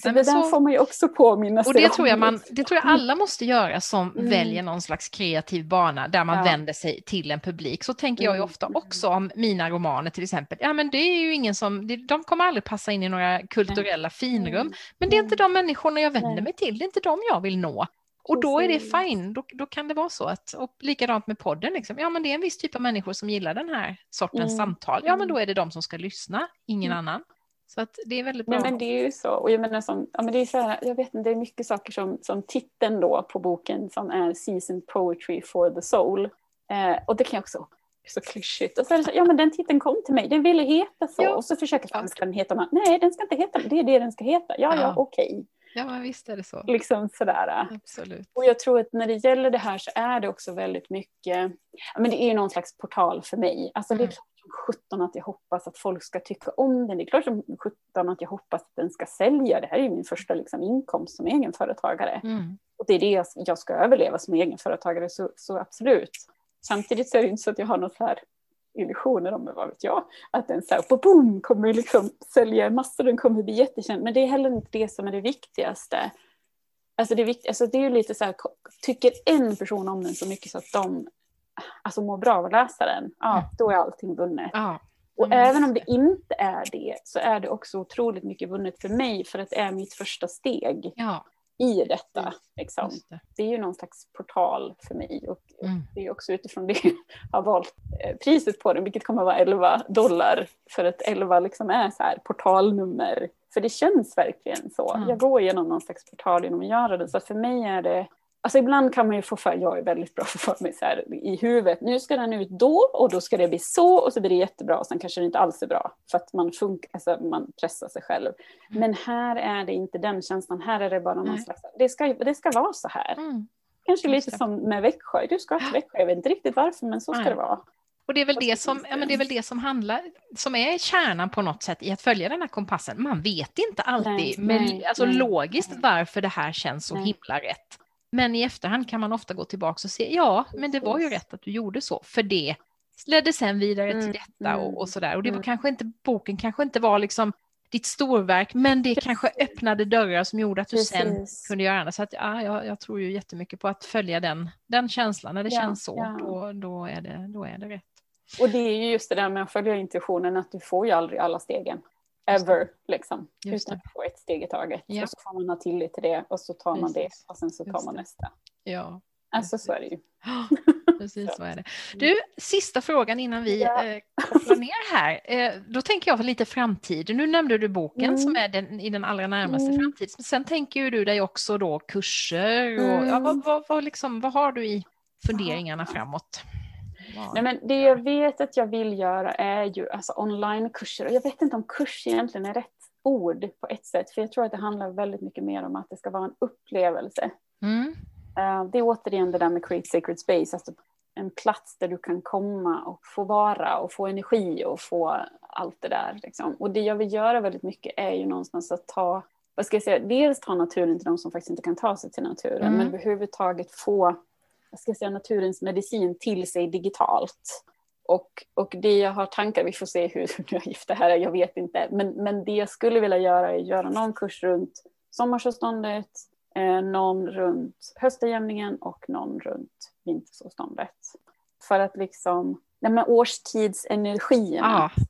[SPEAKER 2] Så det där så... får man ju också påminna sig
[SPEAKER 1] och det tror jag man, Det tror jag alla måste göra som mm. väljer någon slags kreativ bana där man ja. vänder sig till en publik. Så tänker jag ju mm. ofta också om mina romaner till exempel. Ja men det är ju ingen som, de kommer aldrig passa in i några kulturella finrum. Mm. Men det är inte de människorna jag vänder mig till, det är inte de jag vill nå. Och då är det fine, då, då kan det vara så att, och likadant med podden, liksom. ja men det är en viss typ av människor som gillar den här sortens mm. samtal, ja men då är det de som ska lyssna, ingen mm. annan. Så att det är väldigt bra.
[SPEAKER 2] Nej, men det är ju så. Och jag menar som, ja, men det är så här, jag vet inte, det är mycket saker som, som titeln då på boken som är Season Poetry for the Soul. Eh, och det kan jag också, så klyschigt. Och så ja men den titeln kom till mig, den ville heta så. Ja. Och så försöker jag, ska den heta Nej, den ska inte heta det är det den ska heta. Ja, ja, ja okej. Okay.
[SPEAKER 1] Ja, men visst är det så.
[SPEAKER 2] Liksom sådär.
[SPEAKER 1] Absolut.
[SPEAKER 2] Och jag tror att när det gäller det här så är det också väldigt mycket, men det är ju någon slags portal för mig. Alltså mm. det är klart som sjutton att jag hoppas att folk ska tycka om den. Det är klart som sjutton att jag hoppas att den ska sälja. Det här är min första liksom, inkomst som egenföretagare. Mm. Och det är det jag, jag ska överleva som egenföretagare, så, så absolut. Samtidigt så är det inte så att jag har något här illusioner om, vad vet jag, att den så här, boom, kommer liksom sälja massor, den kommer bli jättekänd. Men det är heller inte det som är det viktigaste. Alltså det, är vikt, alltså det är ju lite så här, tycker en person om den så mycket så att de alltså mår bra av att läsa den, ja, mm. då är allting vunnet.
[SPEAKER 1] Ja.
[SPEAKER 2] Och mm. även om det inte är det så är det också otroligt mycket vunnet för mig för att det är mitt första steg.
[SPEAKER 1] Ja.
[SPEAKER 2] i detta. Liksom.
[SPEAKER 1] det.
[SPEAKER 2] Det är ju någon slags portal för mig och
[SPEAKER 1] Mm.
[SPEAKER 2] det är också utifrån det jag har valt eh, priset på den, vilket kommer att vara 11 dollar. För att 11 liksom är så här portalnummer. För det känns verkligen så.
[SPEAKER 1] Mm.
[SPEAKER 2] Jag går igenom någon slags portal genom att göra det. Så för mig är det Alltså ibland kan man ju få för, jag är väldigt bra för mig så här i huvudet, nu ska den ut då och då ska det bli så och så blir det jättebra och sen kanske det inte alls är bra för att man, funkar, alltså man pressar sig själv. Men här är det inte den känslan, här är det bara någon
[SPEAKER 1] Nej.
[SPEAKER 2] slags, det ska, det ska vara så här.
[SPEAKER 1] Mm.
[SPEAKER 2] Kanske
[SPEAKER 1] Just
[SPEAKER 2] lite
[SPEAKER 1] det.
[SPEAKER 2] som med Växjö, du ska till Växjö, jag vet inte riktigt varför men så ska
[SPEAKER 1] Nej.
[SPEAKER 2] det vara.
[SPEAKER 1] Och det är väl det som, ja, men det är väl det som handlar, som är kärnan på något sätt i att följa den här kompassen. Man vet inte alltid,
[SPEAKER 2] Nej,
[SPEAKER 1] men
[SPEAKER 2] nej,
[SPEAKER 1] alltså
[SPEAKER 2] nej,
[SPEAKER 1] logiskt varför det här känns så himla rätt. Men i efterhand kan man ofta gå tillbaka och se, ja, men det var ju rätt att du gjorde så, för det ledde sen vidare
[SPEAKER 2] Mm,
[SPEAKER 1] till detta
[SPEAKER 2] mm,
[SPEAKER 1] och, och sådär. Och det var
[SPEAKER 2] mm.
[SPEAKER 1] kanske inte, boken kanske inte var liksom ditt storverk, men det kanske öppnade dörrar som gjorde att du sen
[SPEAKER 2] Precis.
[SPEAKER 1] kunde göra annat. Så att, ja, jag, jag tror ju jättemycket på att följa den, den känslan. När det
[SPEAKER 2] Ja,
[SPEAKER 1] känns så,
[SPEAKER 2] ja.
[SPEAKER 1] då, då, är det, då är det rätt.
[SPEAKER 2] Och det är ju just det där med att följa intuitionen, att du får ju aldrig alla stegen.
[SPEAKER 1] Det.
[SPEAKER 2] Ever, liksom.
[SPEAKER 1] Just
[SPEAKER 2] Utan
[SPEAKER 1] det.
[SPEAKER 2] du får ett steg i taget.
[SPEAKER 1] Ja.
[SPEAKER 2] Och så får man ha tillit till det och så tar man det
[SPEAKER 1] Precis.
[SPEAKER 2] och sen så tar
[SPEAKER 1] Just
[SPEAKER 2] man
[SPEAKER 1] det.
[SPEAKER 2] nästa.
[SPEAKER 1] Ja.
[SPEAKER 2] Alltså så är det ju.
[SPEAKER 1] Precis så är det. Du, sista frågan innan vi
[SPEAKER 2] Ja.
[SPEAKER 1] eh, kopplar ner här. Eh, då tänker jag lite framtid. Nu nämnde du boken
[SPEAKER 2] Mm.
[SPEAKER 1] som är den, i den allra närmaste
[SPEAKER 2] Mm.
[SPEAKER 1] framtid. Men sen tänker ju du dig också då kurser och ja,
[SPEAKER 2] Mm.
[SPEAKER 1] vad, vad, vad, liksom, vad har du i funderingarna
[SPEAKER 2] Ja.
[SPEAKER 1] framåt?
[SPEAKER 2] Nej, men det jag vet att jag vill göra är ju alltså onlinekurser. Och jag vet inte om kurs egentligen är rätt ord på ett sätt. För jag tror att det handlar väldigt mycket mer om att det ska vara en upplevelse.
[SPEAKER 1] Mm.
[SPEAKER 2] Eh, det är återigen det där med Create Sacred Space. Alltså en plats där du kan komma och få vara och få energi och få allt det där. Liksom. Och det jag vill göra väldigt mycket är ju någonstans att ta, vad ska jag säga, dels ta naturen till de som faktiskt inte kan ta sig till naturen.
[SPEAKER 1] Mm.
[SPEAKER 2] Men överhuvudtaget få, vad ska jag säga, naturens medicin till sig digitalt. Och, och det jag har tankar, vi får se hur hur gift det här är, jag vet inte. Men, men det jag skulle vilja göra är att göra någon kurs runt sommarsolståndet, eh, någon runt höstjämningen och någon runt vintersolståndet. För att liksom, nej men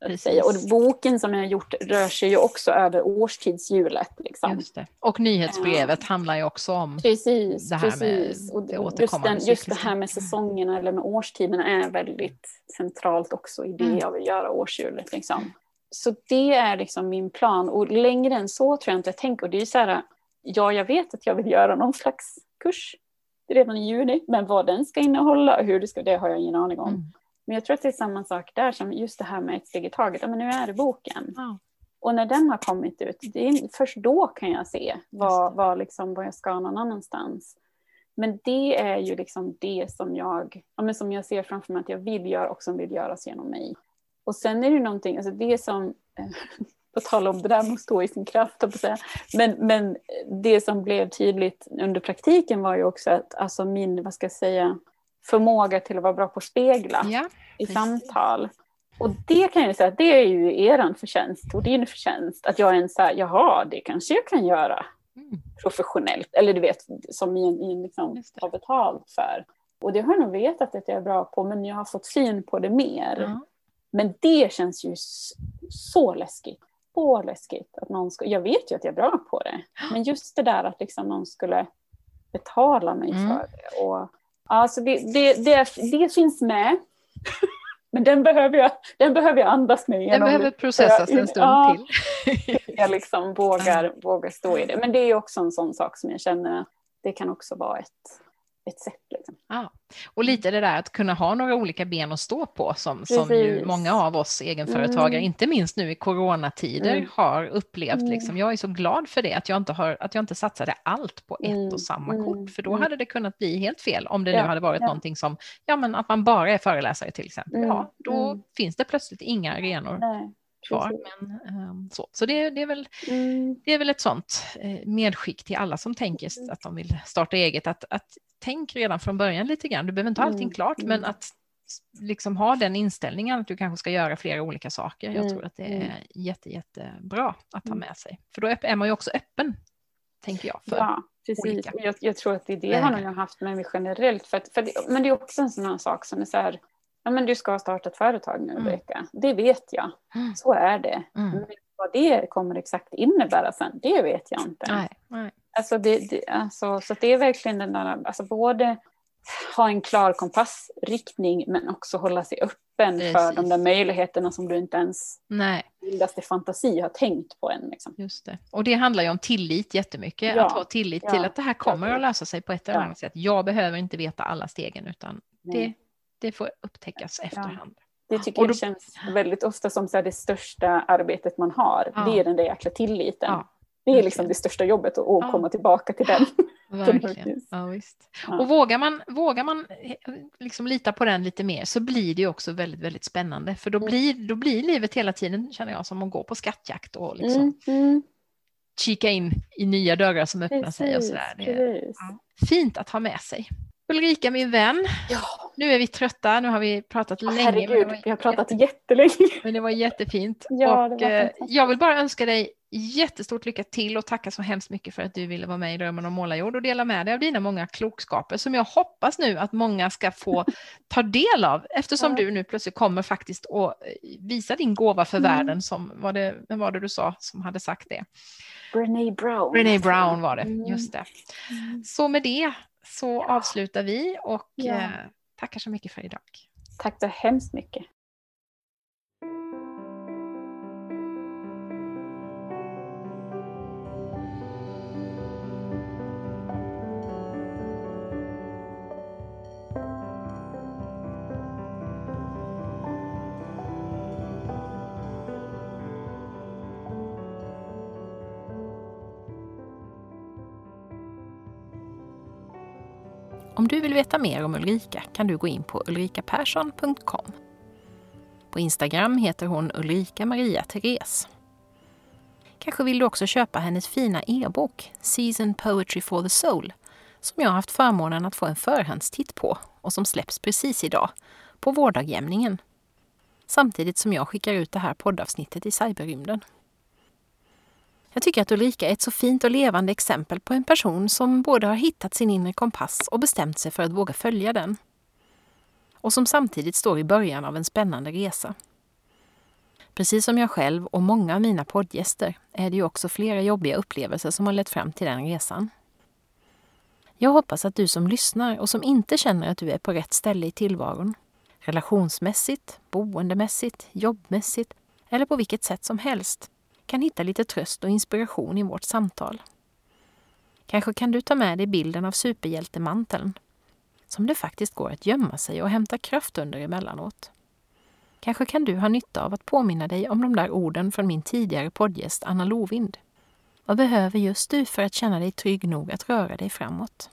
[SPEAKER 1] precis.
[SPEAKER 2] säga. Och boken som jag har gjort rör sig ju också över årstidshjulet. Liksom.
[SPEAKER 1] Just. Och nyhetsbrevet handlar ju också om
[SPEAKER 2] Precis,
[SPEAKER 1] det här med
[SPEAKER 2] precis. Och
[SPEAKER 1] det
[SPEAKER 2] just,
[SPEAKER 1] återkommande
[SPEAKER 2] den, just det här med säsongerna eller med årstiderna är väldigt centralt också i det
[SPEAKER 1] Mm.
[SPEAKER 2] jag vill göra årshjulet. Liksom. Så det är liksom min plan och längre än så tror jag inte jag tänker. Och det är så här, ja jag vet att jag vill göra någon slags kurs redan i juni, men vad den ska innehålla och hur det ska, det har jag ingen aning om.
[SPEAKER 1] Mm.
[SPEAKER 2] Men jag tror att det är samma sak där som just det här med ett steg i taget. Ja, men nu är det boken.
[SPEAKER 1] Ja.
[SPEAKER 2] Och när den har kommit ut, det är, först då kan jag se vad, vad, liksom, vad jag ska någon annanstans. Men det är ju liksom det som jag, ja, men som jag ser framför mig att jag vill göra och som vill göras genom mig. Och sen är det någonting, alltså det som, på tal om det där med att stå i sin kraft, på säga. Men, men det som blev tydligt under praktiken var ju också att alltså min, vad ska jag säga, förmåga till att vara bra på att spegla
[SPEAKER 1] Ja,
[SPEAKER 2] i
[SPEAKER 1] precis.
[SPEAKER 2] samtal. Och det kan jag säga, att det är ju eran förtjänst och din förtjänst. Att jag är en så här, jaha, det kanske jag kan göra
[SPEAKER 1] Mm.
[SPEAKER 2] professionellt. Eller du vet, som i en, i en liksom, har betalt för. Och det har jag nog vetat att jag är bra på, men jag har fått syn på det mer.
[SPEAKER 1] Ja.
[SPEAKER 2] Men det känns ju så läskigt. Så läskigt att någon ska, jag vet ju att jag är bra på det. Men just det där att liksom någon skulle betala mig
[SPEAKER 1] Mm.
[SPEAKER 2] för det. Och, alltså det, det, det, det finns med. Men den behöver jag, den behöver jag andas mig
[SPEAKER 1] Den
[SPEAKER 2] igenom.
[SPEAKER 1] behöver processas en stund
[SPEAKER 2] Ja.
[SPEAKER 1] till.
[SPEAKER 2] Jag liksom vågar, vågar stå i det. Men det är också en sån sak som jag känner att det kan också vara ett, ett sätt. Liksom.
[SPEAKER 1] Ja. Och lite det där att kunna ha några olika ben att stå på som, som ju många av oss egenföretagare,
[SPEAKER 2] Mm.
[SPEAKER 1] inte minst nu i coronatider,
[SPEAKER 2] Mm.
[SPEAKER 1] har upplevt.
[SPEAKER 2] Mm.
[SPEAKER 1] Liksom. Jag är så glad för det, att jag inte, har, att jag inte satsade allt på ett
[SPEAKER 2] Mm.
[SPEAKER 1] och samma
[SPEAKER 2] Mm.
[SPEAKER 1] kort, för då
[SPEAKER 2] Mm.
[SPEAKER 1] hade det kunnat bli helt fel om det nu
[SPEAKER 2] Ja,
[SPEAKER 1] hade varit
[SPEAKER 2] ja.
[SPEAKER 1] någonting som, ja men att man bara är föreläsare till exempel. Ja, då finns det plötsligt inga arenor
[SPEAKER 2] Nej,
[SPEAKER 1] kvar. Men, ehm, så så det, det är väl
[SPEAKER 2] Mm.
[SPEAKER 1] det är väl ett sånt eh, medskick till alla som tänker att de vill starta eget. Att, att tänk redan från början lite grann. Du behöver inte ha allting
[SPEAKER 2] Mm,
[SPEAKER 1] klart, men
[SPEAKER 2] mm.
[SPEAKER 1] att liksom ha den inställningen att du kanske ska göra flera olika saker. Jag
[SPEAKER 2] Mm,
[SPEAKER 1] tror att det
[SPEAKER 2] mm.
[SPEAKER 1] är jätte, jättebra att ha
[SPEAKER 2] Mm.
[SPEAKER 1] med sig. För då är man ju också öppen, tänker jag. För.
[SPEAKER 2] Ja, precis. Jag, jag tror att det är det jag har nog haft med mig generellt. För att, för det, men det är också en sån här sak som är så här, ja men du ska starta ett företag nu
[SPEAKER 1] Mm.
[SPEAKER 2] Ulrika. Det vet jag,
[SPEAKER 1] Mm.
[SPEAKER 2] så är det.
[SPEAKER 1] Mm.
[SPEAKER 2] Men vad det kommer exakt innebära sen, det vet jag inte.
[SPEAKER 1] Nej, nej.
[SPEAKER 2] Alltså det, det, alltså, så det är verkligen den där, alltså både ha en klar kompassriktning men också hålla sig öppen Precis. för de där möjligheterna som du inte ens
[SPEAKER 3] Nej.
[SPEAKER 2] vildaste fantasi har tänkt på än. Liksom.
[SPEAKER 3] Just det. Och det handlar ju om tillit jättemycket, ja. att ha tillit ja. till att det här kommer att lösa sig på ett eller annat sätt. Jag behöver inte veta alla stegen utan det, det får upptäckas efterhand.
[SPEAKER 2] Det tycker då, jag känns väldigt ofta som så det största arbetet man har, det är den där jäkla tilliten. Det är liksom det största jobbet att ja. komma tillbaka till den.
[SPEAKER 3] Verkligen. Ja, visst. Ja. Och vågar man, vågar man eh, liksom lita på den lite mer så blir det också väldigt, väldigt spännande. För då mm. blir, då blir livet hela tiden, känner jag, som att gå på skattjakt och liksom mm. Mm. kika in i nya dörrar som öppnar precis, sig och sådär. Det är, ja, fint att ha med sig. Ulrika min vän, ja. nu är vi trötta, nu har vi pratat oh, länge.
[SPEAKER 2] Herregud, vi har pratat jättelänge.
[SPEAKER 3] Men det var jättefint. Ja, och, var eh, jag vill bara önska dig jättestort lycka till och tacka så hemskt mycket för att du ville vara med i Drömmen om målarjord och dela med dig av dina många klokskaper som jag hoppas nu att många ska få ta del av eftersom ja. du nu plötsligt kommer faktiskt att eh, visa din gåva för mm. världen som var det, vem var det du sa som hade sagt det?
[SPEAKER 2] Brené Brown.
[SPEAKER 3] Brené Brown var det, mm. just det. Mm. Så med det så avslutar vi och ja. eh, tackar så mycket för idag.
[SPEAKER 2] Tack så hemskt mycket.
[SPEAKER 1] Om du vill veta mer om Ulrika kan du gå in på ulrikapersson.com. På Instagram heter hon Ulrika Maria Therese. Kanske vill du också köpa hennes fina e-bok Season Poetry for the Soul som jag har haft förmånen att få en förhandstitt på och som släpps precis idag på vårdagjämningen. Samtidigt som jag skickar ut det här poddavsnittet i cyberrymden. Jag tycker att Ulrika är ett så fint och levande exempel på en person som både har hittat sin inre kompass och bestämt sig för att våga följa den. Och som samtidigt står i början av en spännande resa. Precis som jag själv och många av mina poddgäster är det ju också flera jobbiga upplevelser som har lett fram till den resan. Jag hoppas att du som lyssnar och som inte känner att du är på rätt ställe i tillvaron, relationsmässigt, boendemässigt, jobbmässigt eller på vilket sätt som helst, kan hitta lite tröst och inspiration i vårt samtal. Kanske kan du ta med dig bilden av superhjältemanteln, som det faktiskt går att gömma sig och hämta kraft under emellanåt. Kanske kan du ha nytta av att påminna dig om de där orden från min tidigare poddgäst Anna Lovind. Vad behöver just du för att känna dig trygg nog att röra dig framåt?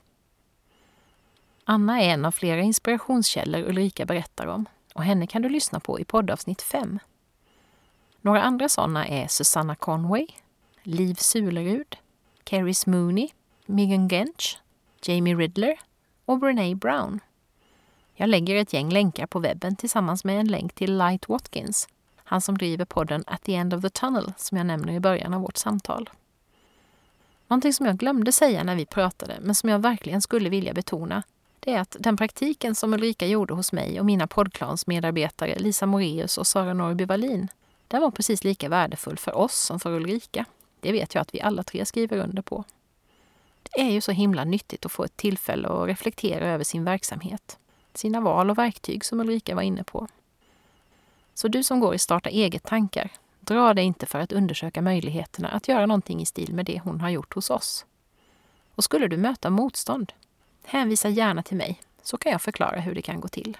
[SPEAKER 1] Anna är en av flera inspirationskällor Ulrika berättar om och henne kan du lyssna på i poddavsnitt 5. Några andra sådana är Susanna Conway, Liv Sulerud, Carrie Mooney, Megan Gench, Jamie Riddler och Brené Brown. Jag lägger ett gäng länkar på webben tillsammans med en länk till Light Watkins, han som driver podden At the End of the Tunnel som jag nämner i början av vårt samtal. Någonting som jag glömde säga när vi pratade, men som jag verkligen skulle vilja betona, det är att den praktiken som Ulrika gjorde hos mig och mina poddklans medarbetare Lisa Moreus och Sara Norrby Wallin den var precis lika värdefull för oss som för Ulrika. Det vet jag att vi alla tre skriver under på. Det är ju så himla nyttigt att få ett tillfälle att reflektera över sin verksamhet, sina val och verktyg som Ulrika var inne på. Så du som går i starta eget-tankar, dra dig inte för att undersöka möjligheterna att göra någonting i stil med det hon har gjort hos oss. Och skulle du möta motstånd, hänvisa gärna till mig så kan jag förklara hur det kan gå till.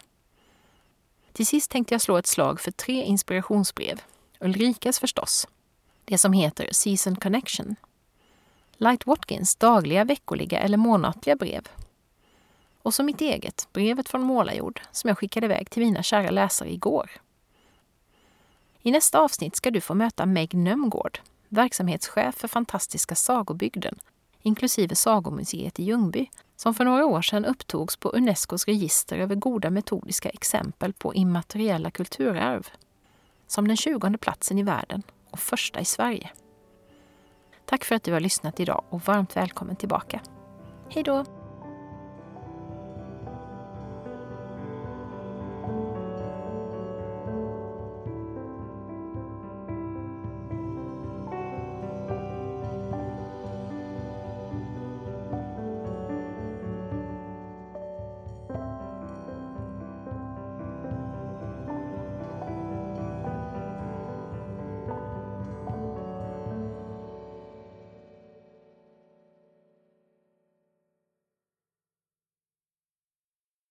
[SPEAKER 1] Till sist tänkte jag slå ett slag för tre inspirationsbrev Ulrikas förstås. Det som heter Season Connection. Light Watkins dagliga, veckoliga eller månatliga brev. Och så mitt eget, brevet från Målarjord, som jag skickade iväg till mina kära läsare igår. I nästa avsnitt ska du få möta Meg Nömgård, verksamhetschef för Fantastiska sagobygden, inklusive Sagomuseet i Ljungby, som för några år sedan upptogs på Unescos register över goda metodiska exempel på immateriella kulturarv som den 20 platsen i världen och första i Sverige. Tack för att du har lyssnat idag och varmt välkommen tillbaka. Hej då!